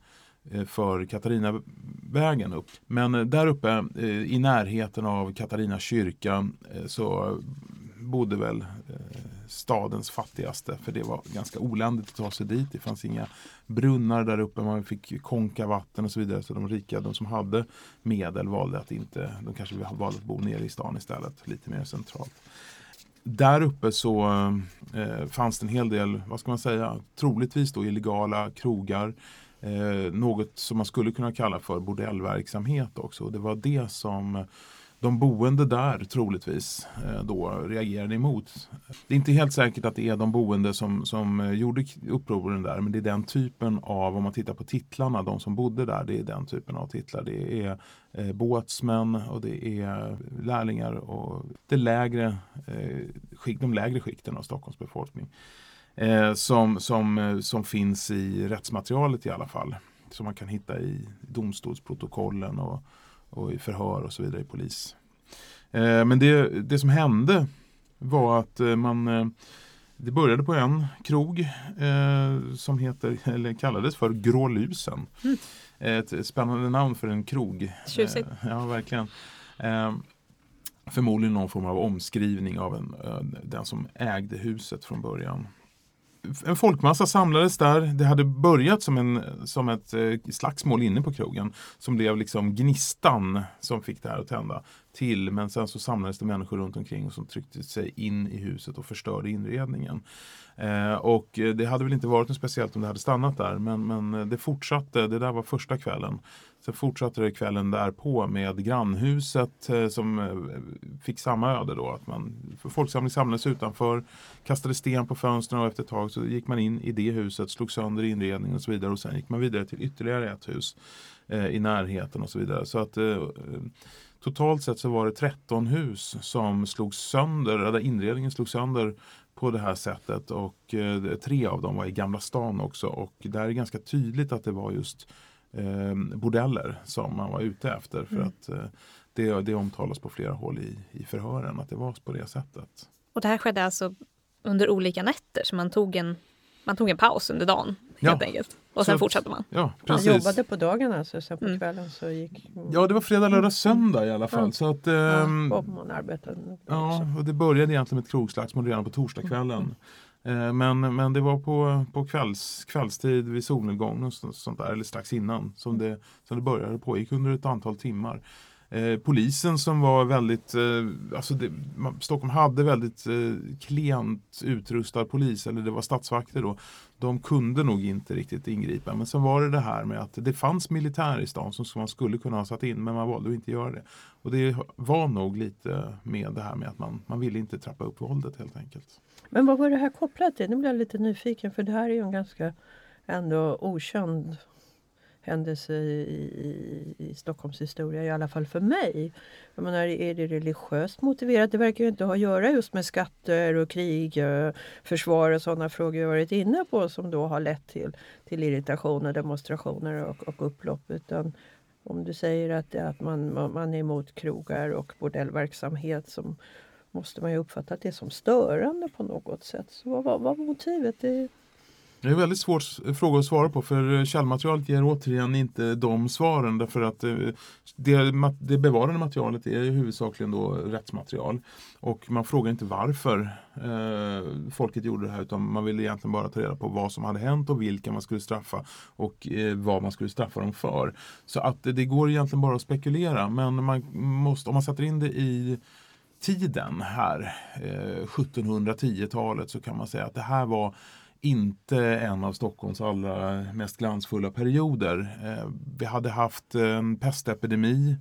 för Katarinavägen upp. Men där uppe i närheten av Katarina kyrka så bodde väl stadens fattigaste för det var ganska oländigt att ta sig dit. Det fanns inga brunnar där uppe, man fick konka vatten och så vidare. Så de rika, de som hade medel valde att inte, de kanske valde att bo nere i stan istället, lite mer centralt. Där uppe så eh, fanns det en hel del, vad ska man säga, troligtvis då illegala krogar. Eh, något som man skulle kunna kalla för bordellverksamhet också. Och Det var det som de boende där troligtvis eh, då reagerade emot. Det är inte helt säkert att det är de boende som, som eh, gjorde upproren där men det är den typen av, om man tittar på titlarna, de som bodde där, det är den typen av titlar. Det är eh, båtsmän och det är lärlingar och det lägre, eh, de lägre skikten av Stockholms befolkning. Eh, som, som, eh, som finns i rättsmaterialet i alla fall. Som man kan hitta i domstolsprotokollen och och i förhör och så vidare i polis. Eh, men det, det som hände var att eh, man eh, det började på en krog eh, som heter, eller kallades för Grålusen. Mm. Ett spännande namn för en krog. Tjusigt. Eh, ja, verkligen. Eh, förmodligen någon form av omskrivning av en, den som ägde huset från början en folkmassa samlades där. Det hade börjat som, en, som ett eh, slagsmål inne på krogen som blev liksom gnistan som fick det här att tända till. Men sen så samlades det människor runt omkring och som tryckte sig in i huset och förstörde inredningen. Eh, och eh, det hade väl inte varit något speciellt om det hade stannat där men, men eh, det fortsatte. Det där var första kvällen. Sen fortsatte det kvällen därpå med grannhuset eh, som eh, fick samma öde då. Att man, folksamling samlades utanför, kastade sten på fönstren och efter ett tag så gick man in i det huset, slog sönder inredningen och så vidare och sen gick man vidare till ytterligare ett hus eh, i närheten och så vidare. Så att eh, Totalt sett så var det 13 hus som slogs sönder, där inredningen slogs sönder på det här sättet och eh, tre av dem var i Gamla stan också och där är det ganska tydligt att det var just eh, bordeller som man var ute efter för mm. att eh, det, det omtalas på flera håll i, i förhören att det var på det sättet. Och det här skedde alltså under olika nätter så man tog en, man tog en paus under dagen helt ja. enkelt. Och sen så, fortsatte man. Ja, precis. Man jobbade på dagen alltså, sen på mm. kvällen så gick... Ja, det var fredag, lördag, söndag i alla fall. Mm. Så att, ähm, ja, och man arbetade. Ja, och det började egentligen med ett krogslagsmål redan på torsdagskvällen. Mm. Men, men det var på, på kvälls, kvällstid vid solnedgång och sånt där, eller strax innan som det, som det började. Pågick under ett antal timmar. Eh, polisen som var väldigt, eh, alltså det, man, Stockholm hade väldigt eh, klent utrustad polis, eller det var statsvakter då. De kunde nog inte riktigt ingripa. Men sen var det det här med att det fanns militär i stan som man skulle kunna ha satt in, men man valde att inte göra det. Och det var nog lite med det här med att man, man ville inte trappa upp våldet helt enkelt. Men vad var det här kopplat till? Nu blir jag lite nyfiken för det här är ju en ganska ändå okänd händelse i, i, i Stockholms historia, i alla fall för mig. Jag menar, är det religiöst motiverat? Det verkar ju inte ha att göra just med skatter och krig, eh, försvar och sådana frågor jag varit inne på som då har lett till, till och demonstrationer och, och upplopp. Utan om du säger att, att man, man är emot krogar och bordellverksamhet som måste man ju uppfatta det som störande på något sätt. Så vad, vad, vad var motivet? Det, det är en väldigt svår fråga att svara på för eh, källmaterialet ger återigen inte de svaren därför att eh, det, det bevarade materialet är huvudsakligen då rättsmaterial. Och man frågar inte varför eh, folket gjorde det här utan man ville egentligen bara ta reda på vad som hade hänt och vilka man skulle straffa och eh, vad man skulle straffa dem för. Så att det går egentligen bara att spekulera men man måste, om man sätter in det i tiden här, eh, 1710-talet, så kan man säga att det här var inte en av Stockholms allra mest glansfulla perioder. Eh, vi hade haft en pestepidemi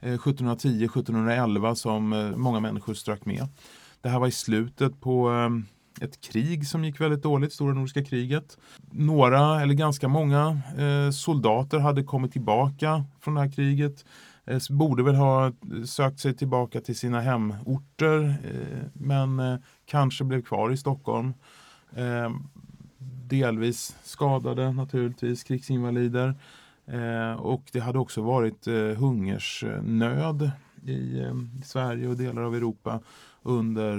eh, 1710-1711 som eh, många människor strök med. Det här var i slutet på eh, ett krig som gick väldigt dåligt, Stora Nordiska kriget. Några, eller ganska många, soldater hade kommit tillbaka från det här kriget. Eh, borde väl ha sökt sig tillbaka till sina hemorter eh, men eh, kanske blev kvar i Stockholm. Delvis skadade naturligtvis, krigsinvalider. Och det hade också varit hungersnöd i, Sverige och delar av Europa under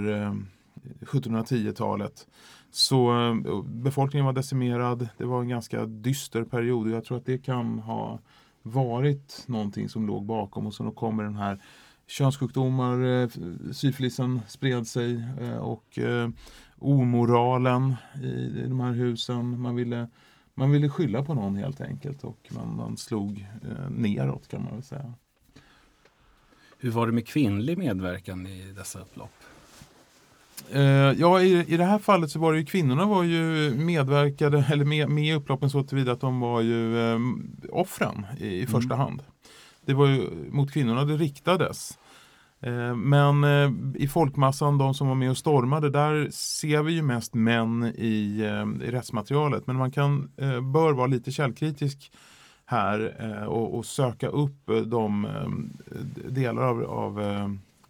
1710-talet. Så befolkningen var decimerad. Det var en ganska dyster period och jag tror att det kan ha varit någonting som låg bakom och så kommer den här könssjukdomar, eh, syfilisen spred sig eh, och eh, omoralen i, de här husen. Man ville, man ville skylla på någon helt enkelt och man, man slog neråt kan man väl säga. Hur var det med kvinnlig medverkan i dessa upplopp? Eh, ja, i, i det här fallet så var det ju kvinnorna var ju medverkade eller med, med i upploppen så tillvida att de var ju eh, offren i, i första mm. hand. Det var ju mot kvinnorna det riktades. Eh, men eh, i folkmassan, de som var med och stormade, där ser vi ju mest män i, eh, i rättsmaterialet. Men man kan, bör vara lite källkritisk här och, och söka upp de delar av, av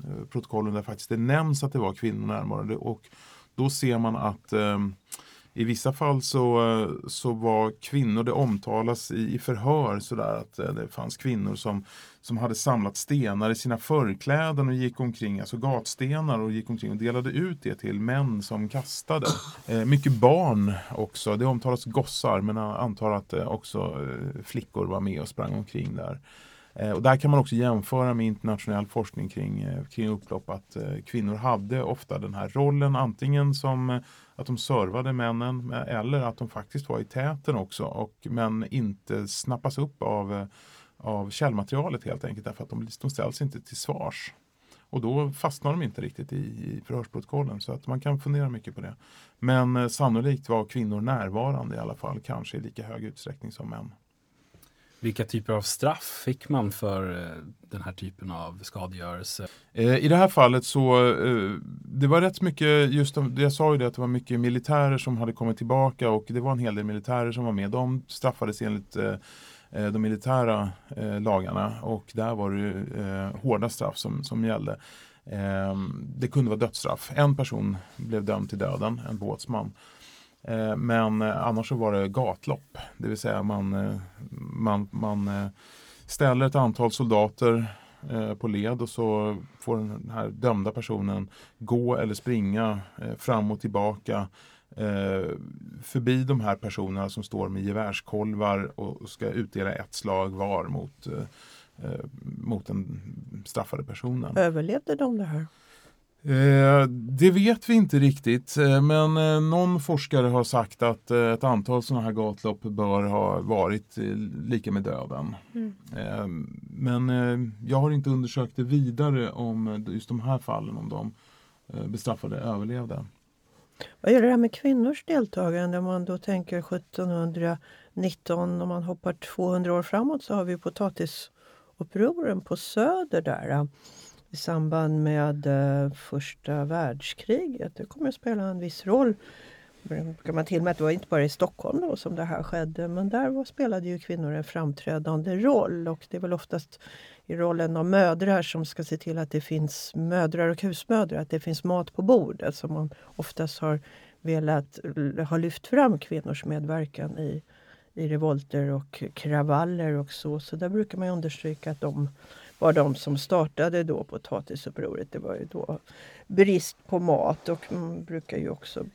Eh, protokollen där faktiskt det nämns att det var kvinnor närvarande. Och då ser man att eh, i vissa fall så, eh, så var kvinnor, det omtalas i, i förhör sådär att det fanns kvinnor som som hade samlat stenar i sina förkläden och gick omkring, alltså gatstenar och gick omkring och delade ut det till män som kastade. Eh, mycket barn också, det omtalas gossar men jag antar att eh, också eh, flickor var med och sprang omkring där. Eh, och där kan man också jämföra med internationell forskning kring, eh, kring upplopp att eh, kvinnor hade ofta den här rollen antingen som att de servade männen eller att de faktiskt var i täten också och, men inte snappas upp av av källmaterialet helt enkelt därför att de, de ställs inte till svars. Och då fastnar de inte riktigt i, i förhörsprotokollen så att man kan fundera mycket på det. Men sannolikt var kvinnor närvarande i alla fall, kanske i lika hög utsträckning som män. Vilka typer av straff fick man för eh, den här typen av skadegörelse? Eh, I det här fallet så eh, det var rätt mycket, just jag sa ju det att det var mycket militärer som hade kommit tillbaka och det var en hel del militärer som var med. De straffades enligt de militära lagarna och där var det hårda straff som, som gällde. Det kunde vara dödsstraff. En person blev dömd till döden, en båtsman. Eh, men eh, annars så var det gatlopp, det vill säga man, eh, man, man ställer ett antal soldater på led och så får den här dömda personen gå eller springa fram och tillbaka förbi de här personerna som står med gevärskolvar och ska utdela ett slag var mot, mot den straffade personen. Överlevde de det här? Eh, det vet vi inte riktigt, eh, men eh, någon forskare har sagt att ett antal sådana här gatlopp bör ha varit lika med döden. Mm. Men jag har inte undersökt det vidare om just de här fallen, om de bestraffade överlevde. Vad är det här med kvinnors deltagande? Om man då tänker 1719, om man hoppar 200 år framåt så har vi potatisupproren på Söder där i samband med eh, första världskriget. Det kommer att spela en viss roll. Kan man till med att det var inte bara i Stockholm då som det här skedde men där spelade ju kvinnor en framträdande roll och det är väl oftast i rollen av mödrar som ska se till att det finns mödrar och husmödrar, att det finns mat på bordet som man oftast har velat ha lyft fram kvinnors medverkan i, i revolter och kravaller och så. Så där brukar man understryka att de var de som startade då potatisupproret. Det var ju då brist på mat och man brukar ju också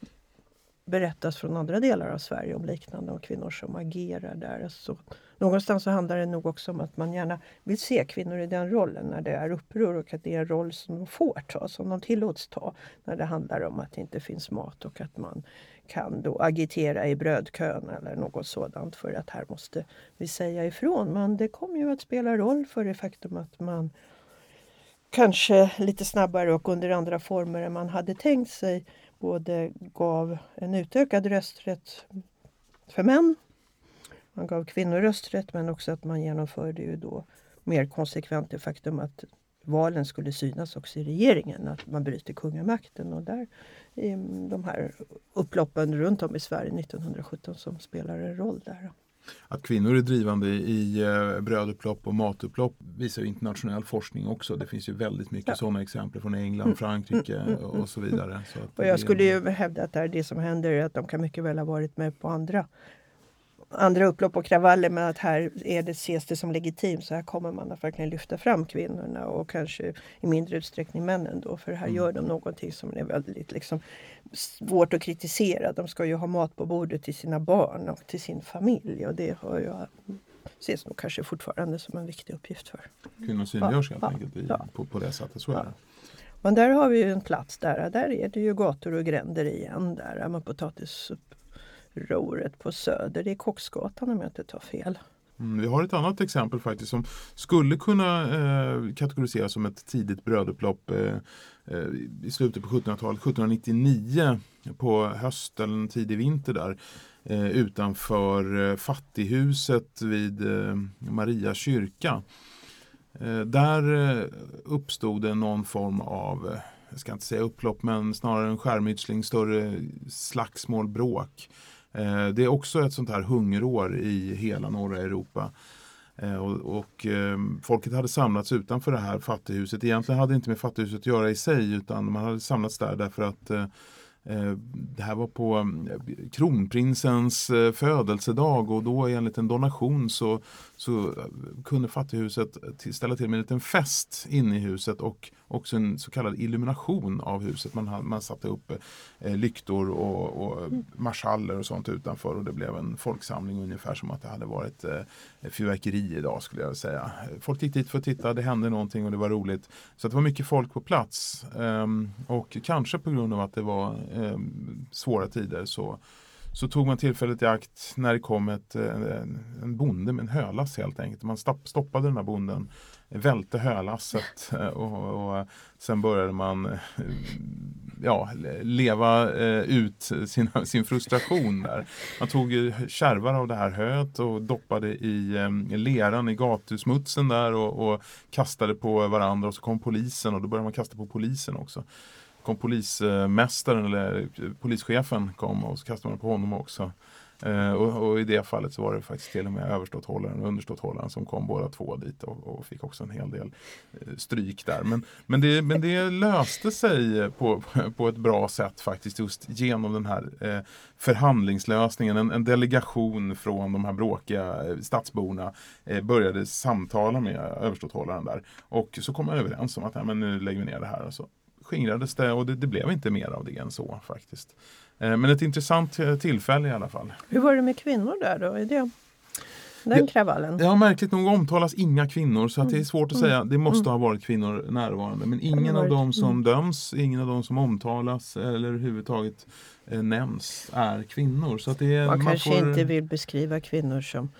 berättas från andra delar av Sverige om liknande och kvinnor som agerar där. Så någonstans så handlar det nog också om att man gärna vill se kvinnor i den rollen när det är uppror och att det är en roll som de får ta, som de tillåts ta när det handlar om att det inte finns mat och att man kan då agitera i brödkön eller något sådant för att här måste vi säga ifrån. Men det kommer ju att spela roll för det faktum att man kanske lite snabbare och under andra former än man hade tänkt sig både gav en utökad rösträtt för män. Man gav kvinnor rösträtt men också att man genomförde ju då mer konsekvent det faktum att valen skulle synas också i regeringen, att man bryter kungamakten. Och där i de här upploppen runt om i Sverige 1917 som spelar en roll där. Att kvinnor är drivande i eh, brödupplopp och matupplopp visar internationell forskning också. Det finns ju väldigt mycket ja. sådana exempel från England, mm. Frankrike mm, mm, och så vidare. Så och jag skulle ju hävda att det som händer är att de kan mycket väl ha varit med på andra andra upplopp och kravaller men att här är det, ses det som legitimt. Så här kommer man att verkligen lyfta fram kvinnorna och kanske i mindre utsträckning männen då. För här mm. gör de någonting som är väldigt liksom, svårt att kritisera. De ska ju ha mat på bordet till sina barn och till sin familj och det har jag ses nog kanske fortfarande som en viktig uppgift för. Kvinnor synliggörs ja, helt enkelt i, ja. på, på det sättet, så är det. Men där har vi ju en plats där, där är det ju gator och gränder igen. Där med potatis roret på Söder. Det är Kocksgatan om jag inte tar fel. Mm, vi har ett annat exempel faktiskt som skulle kunna eh, kategoriseras som ett tidigt brödupplopp eh, eh, i slutet på 1700-talet, 1799 på hösten, tidig vinter där eh, utanför eh, fattighuset vid eh, Maria kyrka. Eh, där eh, uppstod det någon form av eh, jag ska inte säga upplopp men snarare en skärmytsling, större slagsmål, bråk Eh, Eh, det är också ett sånt här hungerår i hela norra Europa. Eh, och, och ehm, folket hade samlats utanför det här fattighuset. Egentligen hade det inte med fattighuset att göra i sig utan man hade samlats där därför att Eh, det här var på eh, kronprinsens eh, födelsedag och då enligt en donation så, så kunde fattighuset ställa till med en liten fest inne i huset och också en så kallad illumination av huset. Man, man satte upp lyktor och, och marschaller och sånt utanför och det blev en folksamling ungefär som att det hade varit fyrverkeri idag skulle jag säga. Folk gick dit för att titta, det hände någonting och det var roligt. Så det var mycket folk på plats ehm, och kanske på grund av att det var eh, svåra tider så, så tog man tillfället i akt när det kom ett, eh, en, en bonde med en hölass helt enkelt. Man stoppade den här bonden, välte hölasset eh, och, och eh, sen började man ja, leva eh, ut sin, sin frustration där. Man tog kärvar av det här höet och doppade i eh, leran i gatusmutsen där och, och, kastade på varandra och så kom polisen och då började man kasta på polisen också kom polismästaren eller polischefen kom och så kastade man på honom också. Eh, och, och, i det fallet så var det faktiskt till och med överståthållaren och underståthållaren som kom båda två dit och, och fick också en hel del eh, stryk där. Men, men, det, men det löste sig på, på ett bra sätt faktiskt just genom den här eh, förhandlingslösningen. En, en, delegation från de här bråkiga eh, stadsborna eh, började samtala med överståthållaren där. Och så kom man överens om att ja, men nu lägger vi ner det här. Och så skingrades det och det, det blev inte mer av det än så faktiskt. Eh, men ett intressant eh, tillfälle i alla fall. Hur var det med kvinnor där då? Är det? den kravallen. Ja, märkligt nog omtalas inga kvinnor så att det är svårt att Mm. säga. Det måste Mm. ha varit kvinnor närvarande. Men ingen av dem som Mm. döms, ingen av dem som omtalas eller överhuvudtaget eh, nämns är kvinnor. Så att det är, Man kanske får- inte vill beskriva kvinnor som mm,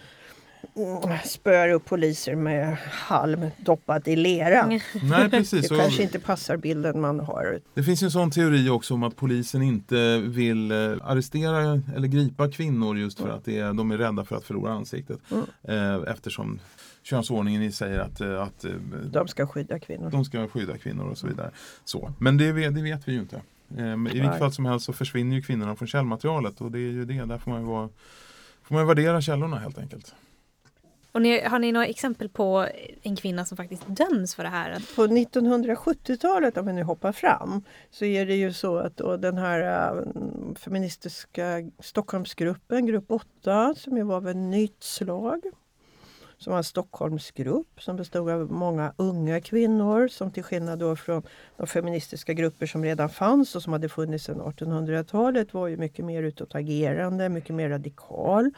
spöar upp poliser med halm doppat i lera. Mm. Nej, Det precis. Och kanske inte passar bilden man har. Det finns ju en sån teori också om att polisen inte vill eh, arrestera eller gripa kvinnor just för att det är, de är rädda för att förlora ansiktet. Mm. Eh, eftersom könsordningen i säger att, eh, att De ska skydda kvinnor. de ska skydda kvinnor och så vidare. Så. Men det, vet- det vet vi ju inte. I vilket fall som helst så försvinner ju kvinnorna från källmaterialet och det är ju det. Där får man ju vara, får man ju värdera källorna helt enkelt. Och ni, har ni några exempel på en kvinna som faktiskt döms för det här? På 1970-talet, om vi nu hoppar fram, så är det ju så att då den här äh, feministiska Stockholmsgruppen, grupp 8, som ju var av ett nytt slag, som var en Stockholmsgrupp som bestod av många unga kvinnor som till skillnad då från de feministiska grupper som redan fanns och som hade funnits sedan 1800-talet var ju mycket mer utåtagerande, mycket mer radikal.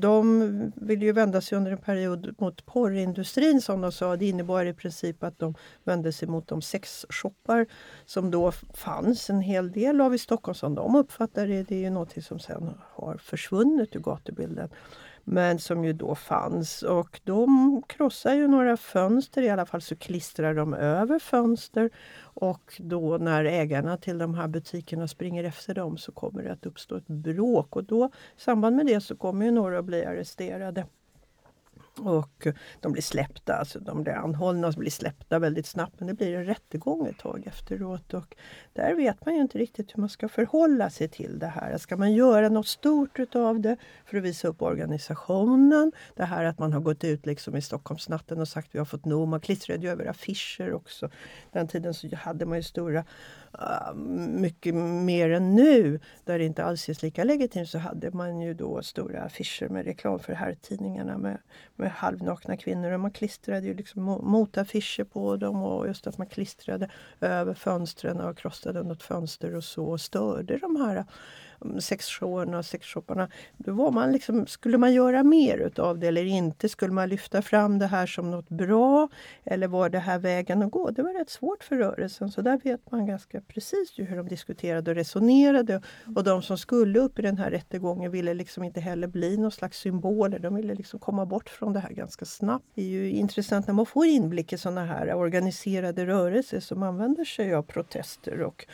De ville ju vända sig under en period mot porrindustrin som de sa. Det innebar i princip att de vände sig mot de sexshoppar som då fanns en hel del av i Stockholm som de uppfattade det. Det är ju någonting som sen har försvunnit ur gatubilden. Men som ju då fanns. Och de krossar ju några fönster, i alla fall så klistrar de över fönster. Och då när ägarna till de här butikerna springer efter dem så kommer det att uppstå ett bråk. Och då i samband med det så kommer ju några att bli arresterade. Och eh, de blir släppta, alltså de blir anhållna och blir släppta väldigt snabbt. Men det blir en rättegång ett tag efteråt. Och där vet man ju inte riktigt hur man ska förhålla sig till det här. Ska man göra något stort utav det för att visa upp organisationen? Det här att man har gått ut liksom i Stockholmsnatten och sagt vi har fått nog. Man klistrade ju över affischer också. Den tiden så hade man ju stora, uh, mycket mer än nu, där det inte alls är lika legitimt, så hade man ju då stora affischer med reklam för herrtidningarna med med halvnakna kvinnor. Och man klistrade ju liksom motaffischer på dem och just att man klistrade över fönstren och krossade något fönster och så. Och störde de här sexshowerna och sexshopparna. Då var man liksom, skulle man göra mer utav det eller inte? Skulle man lyfta fram det här som något bra? Eller var det här vägen att gå? Det var rätt svårt för rörelsen så där vet man ganska precis hur de diskuterade och resonerade. Och de som skulle upp i den här rättegången ville liksom inte heller bli någon slags symboler. De ville liksom komma bort från det här ganska snabbt. Det är ju intressant när man får inblick i sådana här organiserade rörelser som använder sig av protester och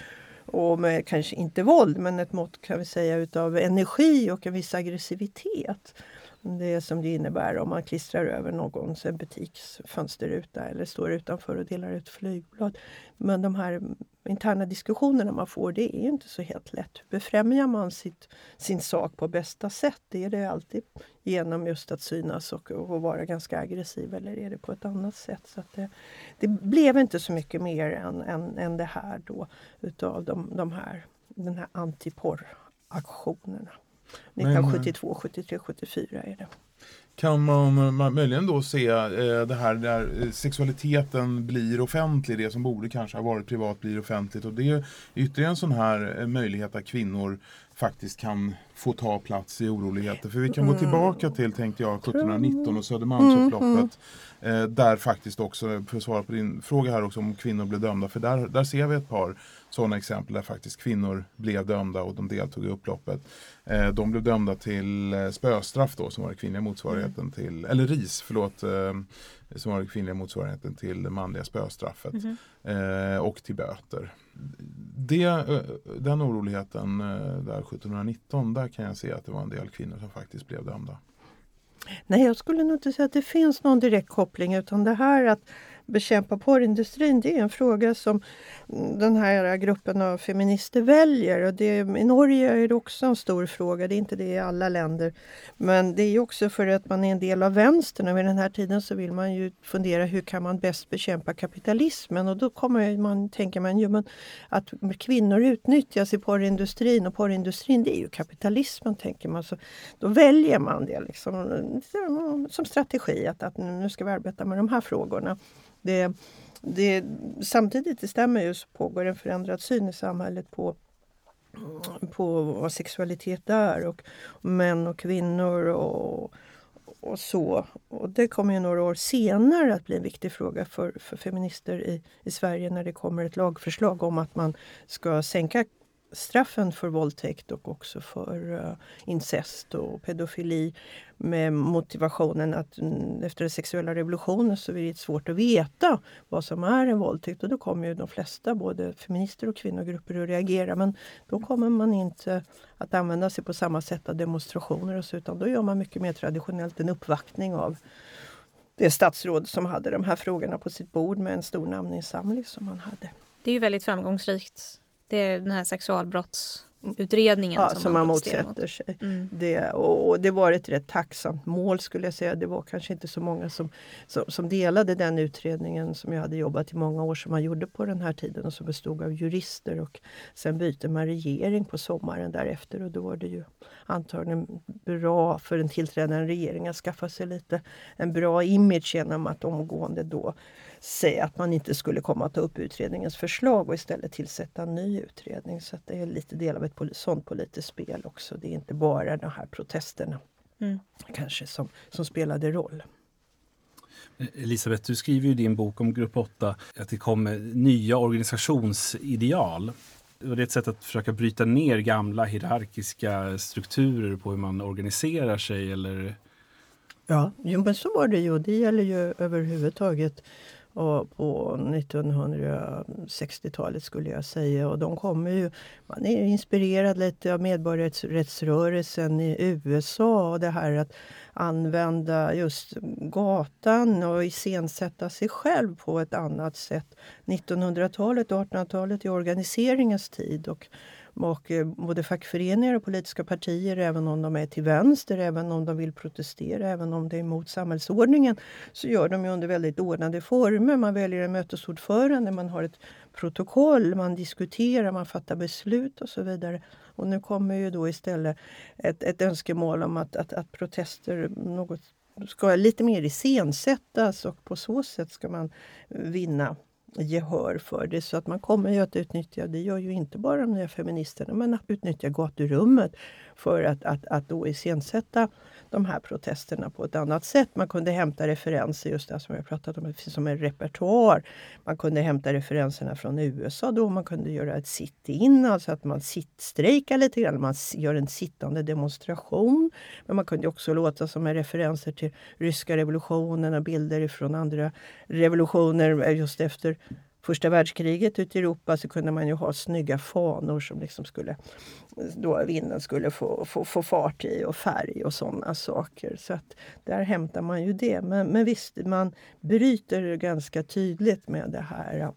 och med kanske inte våld men ett mått kan vi säga utav energi och en viss aggressivitet. Det är som det innebär om man klistrar över någons butiks fönsterruta eller står utanför och delar ut flygblad. Men de här interna diskussionerna man får, det är inte så helt lätt. Hur befrämjar man sitt, sin sak på bästa sätt? Är det alltid genom just att synas och, och vara ganska aggressiv eller är det på ett annat sätt? Så att det, det blev inte så mycket mer än, än, än det här då utav de, de här, den här antiporraktionerna. 1972, 73, 74 är det. Kan man, man möjligen då se eh, det här där eh, sexualiteten blir offentlig, det som borde kanske ha varit privat blir offentligt och det är ytterligare en sån här eh, möjlighet att kvinnor faktiskt kan få ta plats i oroligheter. För vi kan gå Mm. tillbaka till, tänkte jag, 1719 och Södermalmsupploppet. Eh, där faktiskt också, för att svara på din fråga här också om kvinnor blev dömda, för där, där ser vi ett par sådana exempel där faktiskt kvinnor blev dömda och de deltog i upploppet. Eh, de blev dömda till eh, spöstraff då som var den kvinnliga motsvarigheten till, eller RIS, förlåt, eh, som var den kvinnliga motsvarigheten till det manliga spöstraffet. Mhm. Eh, och till böter. Det, eh, den oroligheten eh, där 1719, där kan jag se att det var en del kvinnor som faktiskt blev dömda. Nej, jag skulle nog inte säga att det finns någon direkt koppling utan det här att bekämpa porrindustrin det är en fråga som den här gruppen av feminister väljer. Och det, I Norge är det också en stor fråga, det är inte det i alla länder. Men det är också för att man är en del av vänstern och vid den här tiden så vill man ju fundera hur kan man bäst bekämpa kapitalismen och då kommer man, tänker man ju men att kvinnor utnyttjas i porrindustrin och porrindustrin det är ju kapitalismen tänker man. Så då väljer man det liksom, som strategi att, att nu ska vi arbeta med de här frågorna. Det, det, samtidigt, det stämmer ju, så pågår en förändrad syn i samhället på, på vad sexualitet är och män och kvinnor och, och så. Och det kommer ju några år senare att bli en viktig fråga för, för feminister i, i Sverige när det kommer ett lagförslag om att man ska sänka straffen för våldtäkt och också för eh, incest och pedofili med motivationen att efter den sexuella revolutionen så är det svårt att veta vad som är en våldtäkt och då kommer ju de flesta, både feminister och kvinnogrupper, att reagera. Men då kommer man inte att använda sig på samma sätt av demonstrationer och så, utan då gör man mycket mer traditionellt en uppvaktning av det statsråd som hade de här frågorna på sitt bord med en stor namninsamling som man hade. Det är ju väldigt framgångsrikt det är den här sexualbrottsutredningen ja, som, som man, man motsätter mot. sig. Mm. Det, och, och, det var ett rätt tacksamt mål skulle jag säga. Det var kanske inte så många som, som, som, delade den utredningen som jag hade jobbat i många år som man gjorde på den här tiden och som bestod av jurister. Och sen byter man regering på sommaren därefter och då var det ju antagligen bra för den tillträdande regeringen att skaffa sig lite en bra image genom att omgående då säga att man inte skulle komma att ta upp utredningens förslag och istället tillsätta en ny utredning. Så det är lite del av ett sånt politiskt spel också. Det är inte bara de här protesterna mm. kanske som, som spelade roll. Elisabeth, du skriver i din bok om Grupp 8 att det kommer nya organisationsideal. Det är ett sätt att försöka bryta ner gamla hierarkiska strukturer på hur man organiserar sig eller Ja, jo, men så var det ju. Det gäller ju överhuvudtaget och på 1960-talet skulle jag säga. Och de kommer ju, man är inspirerad lite av medborgarrättsrörelsen i USA och det här att använda just gatan och iscensätta sig själv på ett annat sätt. 1900-talet och 1800-talet är organiseringens tid. Och och eh, både fackföreningar och politiska partier, även om de är till vänster, även om de vill protestera, även om det är emot samhällsordningen, så gör de under väldigt ordnade former. Man väljer en mötesordförande, man har ett protokoll, man diskuterar, man fattar beslut och så vidare. Och nu kommer ju då istället ett, ett önskemål om att, att, att protester något ska lite mer iscensättas och på så sätt ska man vinna gehör för det. Så att man kommer ju att utnyttja, det gör ju inte bara de nya feministerna, men att utnyttja gaturummet för att, att, att då iscensätta de här protesterna på ett annat sätt. Man kunde hämta referenser, just det som jag pratat om, det finns som en repertoar. Man kunde hämta referenserna från USA då, man kunde göra ett sit-in, alltså att man sittstrejkar lite grann, man gör en sittande demonstration. Men man kunde också låta som en referenser till ryska revolutionen och bilder från andra revolutioner eh, just efter första världskriget ute i Europa så kunde man ju ha snygga fanor som liksom skulle då vinden skulle få, få, få fart i och färg och sådana saker. Så att där hämtar man ju det. Men, men visst, man bryter ganska tydligt med det här eh,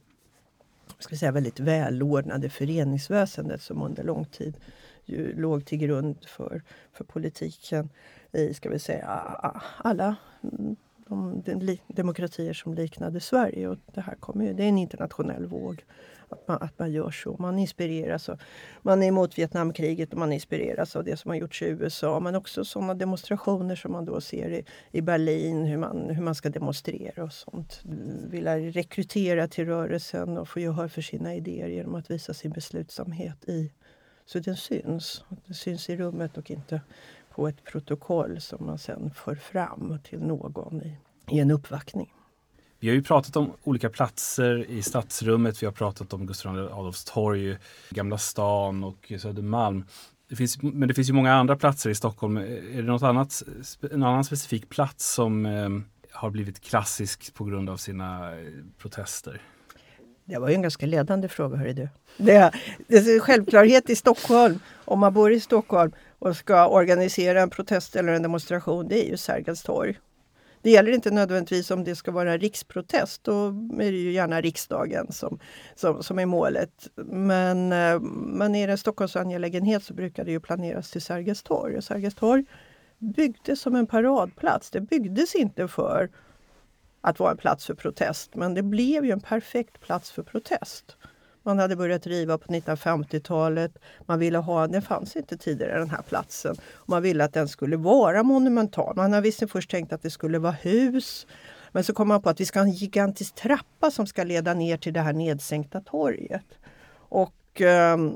ska säga, väldigt välordnade föreningsväsendet som under lång tid ju låg till grund för, för politiken i ska vi säga, alla mm, de demokratier som liknade Sverige. Och det här kommer ju, det är en internationell våg att man, att man gör så. Man inspireras. Och, man är emot Vietnamkriget och man inspireras av det som har gjorts i USA. Men också sådana demonstrationer som man då ser i, i Berlin, hur man, hur man ska demonstrera och sånt. Vilja rekrytera till rörelsen och få gehör för sina idéer genom att visa sin beslutsamhet i så den syns. Den syns i rummet och inte på ett protokoll som man sen för fram till någon i, i en uppvaktning. Vi har ju pratat om olika platser i stadsrummet. Vi har pratat om Gustav Adolfs torg, Gamla stan och Södermalm. Det finns, men det finns ju många andra platser i Stockholm. Är det något annat, en annan specifik plats som eh, har blivit klassisk på grund av sina eh, protester? Det var ju en ganska ledande fråga. Hörru du. Det, det är självklarhet i Stockholm, om man bor i Stockholm och ska organisera en protest eller en demonstration, det är ju Sergels torg. Det gäller inte nödvändigtvis om det ska vara en riksprotest. Då är det ju gärna riksdagen som, som, som är målet. Men, eh, men är det en Stockholmsangelägenhet så brukar det ju planeras till Sergels torg. Och Sergels torg byggdes som en paradplats. Det byggdes inte för att vara en plats för protest. Men det blev ju en perfekt plats för protest. Man hade börjat riva på 1950-talet. Man ville ha, den fanns inte tidigare den här platsen. man ville att den skulle vara monumental. Man hade visserligen först tänkt att det skulle vara hus. Men så kom man på att vi ska ha en gigantisk trappa som ska leda ner till det här nedsänkta torget. Och ehm,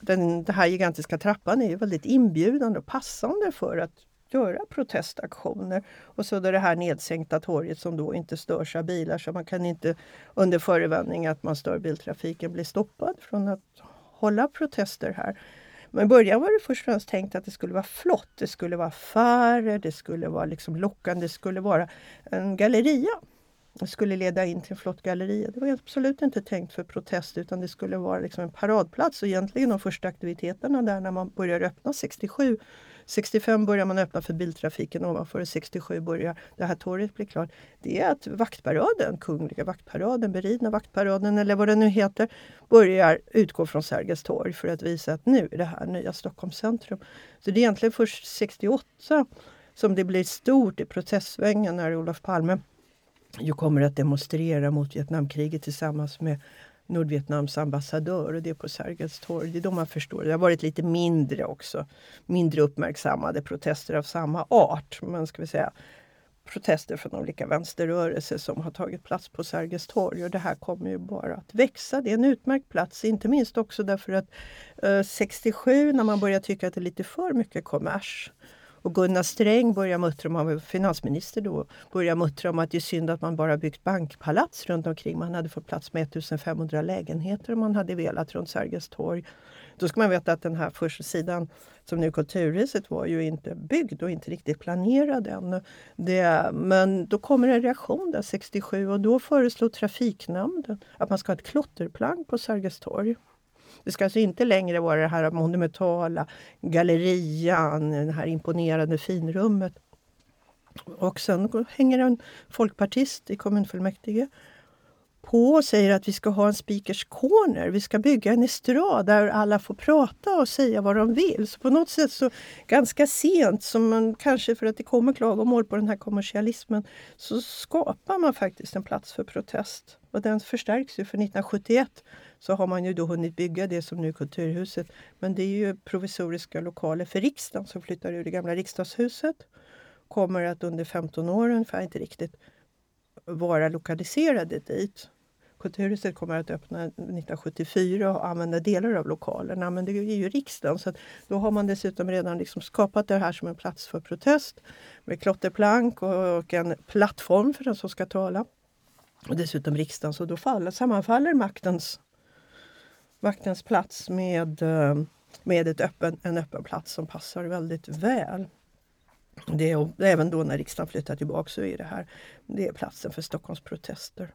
den, den här gigantiska trappan är väldigt inbjudande och passande för att göra protestaktioner. Och så då det här nedsänkta torget som då inte störs av bilar så man kan inte under förevändning att man stör biltrafiken bli stoppad från att hålla protester här. Men i början var det först och främst tänkt att det skulle vara flott. Det skulle vara affärer, det skulle vara liksom lockande, det skulle vara en galleria. Det skulle leda in till en flott galleria. Det var absolut inte tänkt för protest utan det skulle vara liksom en paradplats. Och egentligen de första aktiviteterna där när man börjar öppna 67 65 börjar man öppna för biltrafiken ovanför och 67 börjar det här torget bli klart. Det är att vaktparaden, Kungliga vaktparaden, beridna vaktparaden eller vad det nu heter, börjar utgå från Sergels torg för att visa att nu är det här nya Stockholms centrum. Så det är egentligen först 68 som det blir stort i protestsvängen när Olof Palme ju kommer att demonstrera mot Vietnamkriget tillsammans med Nordvietnams ambassadör och det är på Sergels torg. Det är då man förstår. Det har varit lite mindre också. Mindre uppmärksammade protester av samma art. Men ska vi säga protester från olika vänsterrörelser som har tagit plats på Sergels torg. Och det här kommer ju bara att växa. Det är en utmärkt plats, inte minst också därför att eh, 67 när man börjar tycka att det är lite för mycket kommers och Gunnar Sträng börjar muttra om, han var finansminister då, börjar muttra om att det är synd att man bara byggt bankpalats runt omkring. Man hade fått plats med 1500 lägenheter om man hade velat runt Sergels torg. Då ska man veta att den här första sidan som nu Kulturhuset var ju inte byggd och inte riktigt planerad än. Det, men då kommer en reaktion där 67 och då föreslår Trafiknämnden att man ska ha ett klotterplank på Sergels torg. Det ska alltså inte längre vara det här monumentala gallerian, det här imponerande finrummet. Och sen hänger en folkpartist i kommunfullmäktige på och säger att vi ska ha en speakers corner. Vi ska bygga en estrad där alla får prata och säga vad de vill. Så på något sätt så ganska sent, som man, kanske för att det kommer klagomål på den här kommersialismen, så skapar man faktiskt en plats för protest. Och den förstärks ju för 1971 så har man ju då hunnit bygga det som nu är Kulturhuset. Men det är ju provisoriska lokaler för riksdagen som flyttar ur det gamla riksdagshuset. Kommer att under 15 år ungefär, inte riktigt, vara lokaliserade dit. Kulturhuset kommer att öppna 1974 och använda delar av lokalerna. Men det är ju riksdagen så då har man dessutom redan liksom skapat det här som en plats för protest med klotterplank och en plattform för den som ska tala. Och dessutom riksdagen, så då faller, sammanfaller maktens vaktens plats med, eh, med ett öppen, en öppen plats som passar väldigt väl. Det är, även då när riksdagen flyttar tillbaka så är det här det är platsen för Stockholms protester.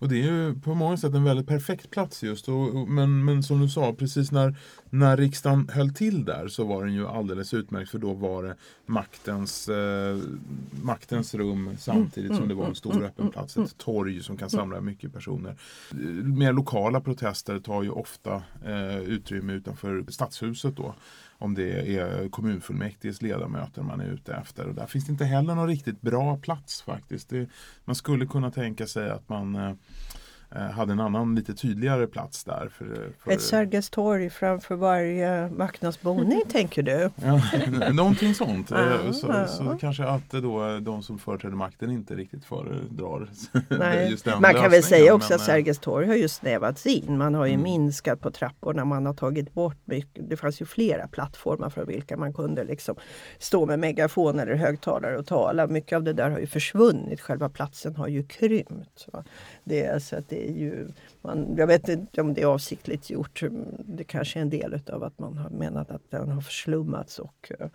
Och det är ju på många sätt en väldigt perfekt plats just. Och, men, men som du sa, precis när, när riksdagen höll till där så var den ju alldeles utmärkt för då var det maktens, eh, maktens rum samtidigt som det var en stor öppen plats. Ett torg som kan samla mycket personer. Mer lokala protester tar ju ofta eh, utrymme utanför stadshuset då om det är kommunfullmäktiges ledamöter man är ute efter. Och där finns det inte heller någon riktigt bra plats faktiskt. Det, man skulle kunna tänka sig att man eh, hade en annan lite tydligare plats där. För, för... Ett Sergels torg framför varje marknadsboning tänker du? Ja, någonting sånt. Ah, så, ah. så, kanske att då de som företräder makten inte riktigt föredrar Nej. just den Man kan väl säga också men, att eh, Sergels torg har ju snävats in. Man har ju mm. minskat på trapporna, man har tagit bort mycket. Det fanns ju flera plattformar för vilka man kunde liksom stå med megafon eller högtalare och tala. Mycket av det där har ju försvunnit. Själva platsen har ju krympt. Det, är, så att det är ju, man, jag vet inte om det är avsiktligt gjort. Det kanske är en del av att man har menat att den har förslummats och uh,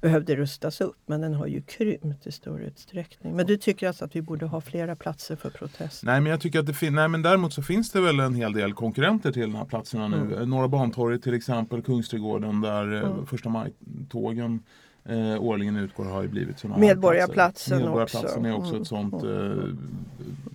behövde rustas upp. Men den har ju krympt i stor utsträckning. Men du tycker alltså att vi borde ha flera platser för protest? Nej men jag tycker att det finns, nej men däremot så finns det väl en hel del konkurrenter till de här platserna nu. Mm. Norra Bantorget till exempel, Kungsträdgården där eh, mm. första maj-tågen eh, årligen utgår har ju blivit sådana Medborgarplatsen, Medborgarplatsen är också mm. ett sånt eh,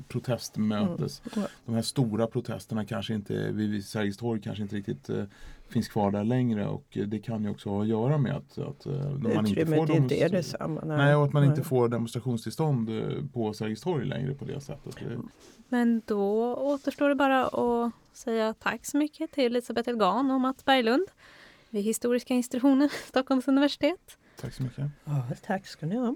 protestmötes. Mm. De här stora protesterna kanske inte, vid Sergels torg kanske inte riktigt eh, finns kvar där längre och det kan ju också ha att göra med att, att eh, man inte får, inte är detsamma, nej. nej. och att man nej. inte får demonstrationstillstånd eh, på Sergels torg längre på det sättet. Men då återstår det bara att säga tack så mycket till Elisabeth Elgan och Mats Berglund vid Historiska institutionen, Stockholms universitet. Tack så mycket. Ja, tack ska ni ha.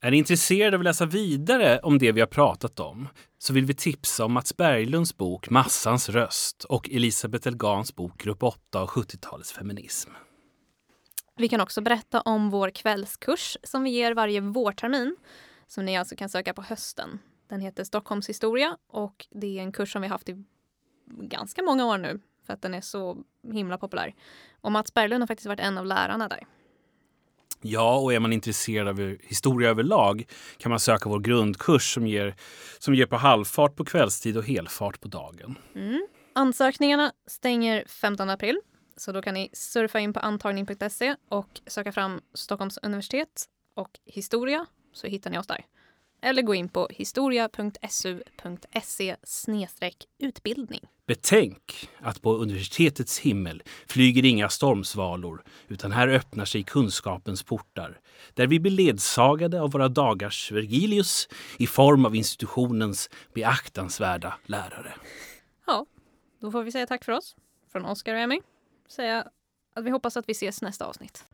Är ni intresserade av att läsa vidare om det vi har pratat om så vill vi tipsa om Mats Berglunds bok Massans röst och Elisabeth Elgans bok Grupp 8 och 70-talets feminism. Vi kan också berätta om vår kvällskurs som vi ger varje vårtermin som ni alltså kan söka på hösten. Den heter Stockholms historia och det är en kurs som vi haft i ganska många år nu för att den är så himla populär. Och Mats Berglund har faktiskt varit en av lärarna där. Ja, och är man intresserad av historia överlag kan man söka vår grundkurs som ger, som ger på halvfart på kvällstid och helfart på dagen. Mm. Ansökningarna stänger 15 april så då kan ni surfa in på antagning.se och söka fram Stockholms universitet och historia så hittar ni oss där. Eller gå in på historia.su.se utbildning. Betänk att på universitetets himmel flyger inga stormsvalor utan här öppnar sig kunskapens portar där vi blir ledsagade av våra dagars Vergilius i form av institutionens beaktansvärda lärare. Ja, då får vi säga tack för oss från Oskar och Emmy. Säga att vi hoppas att vi ses nästa avsnitt.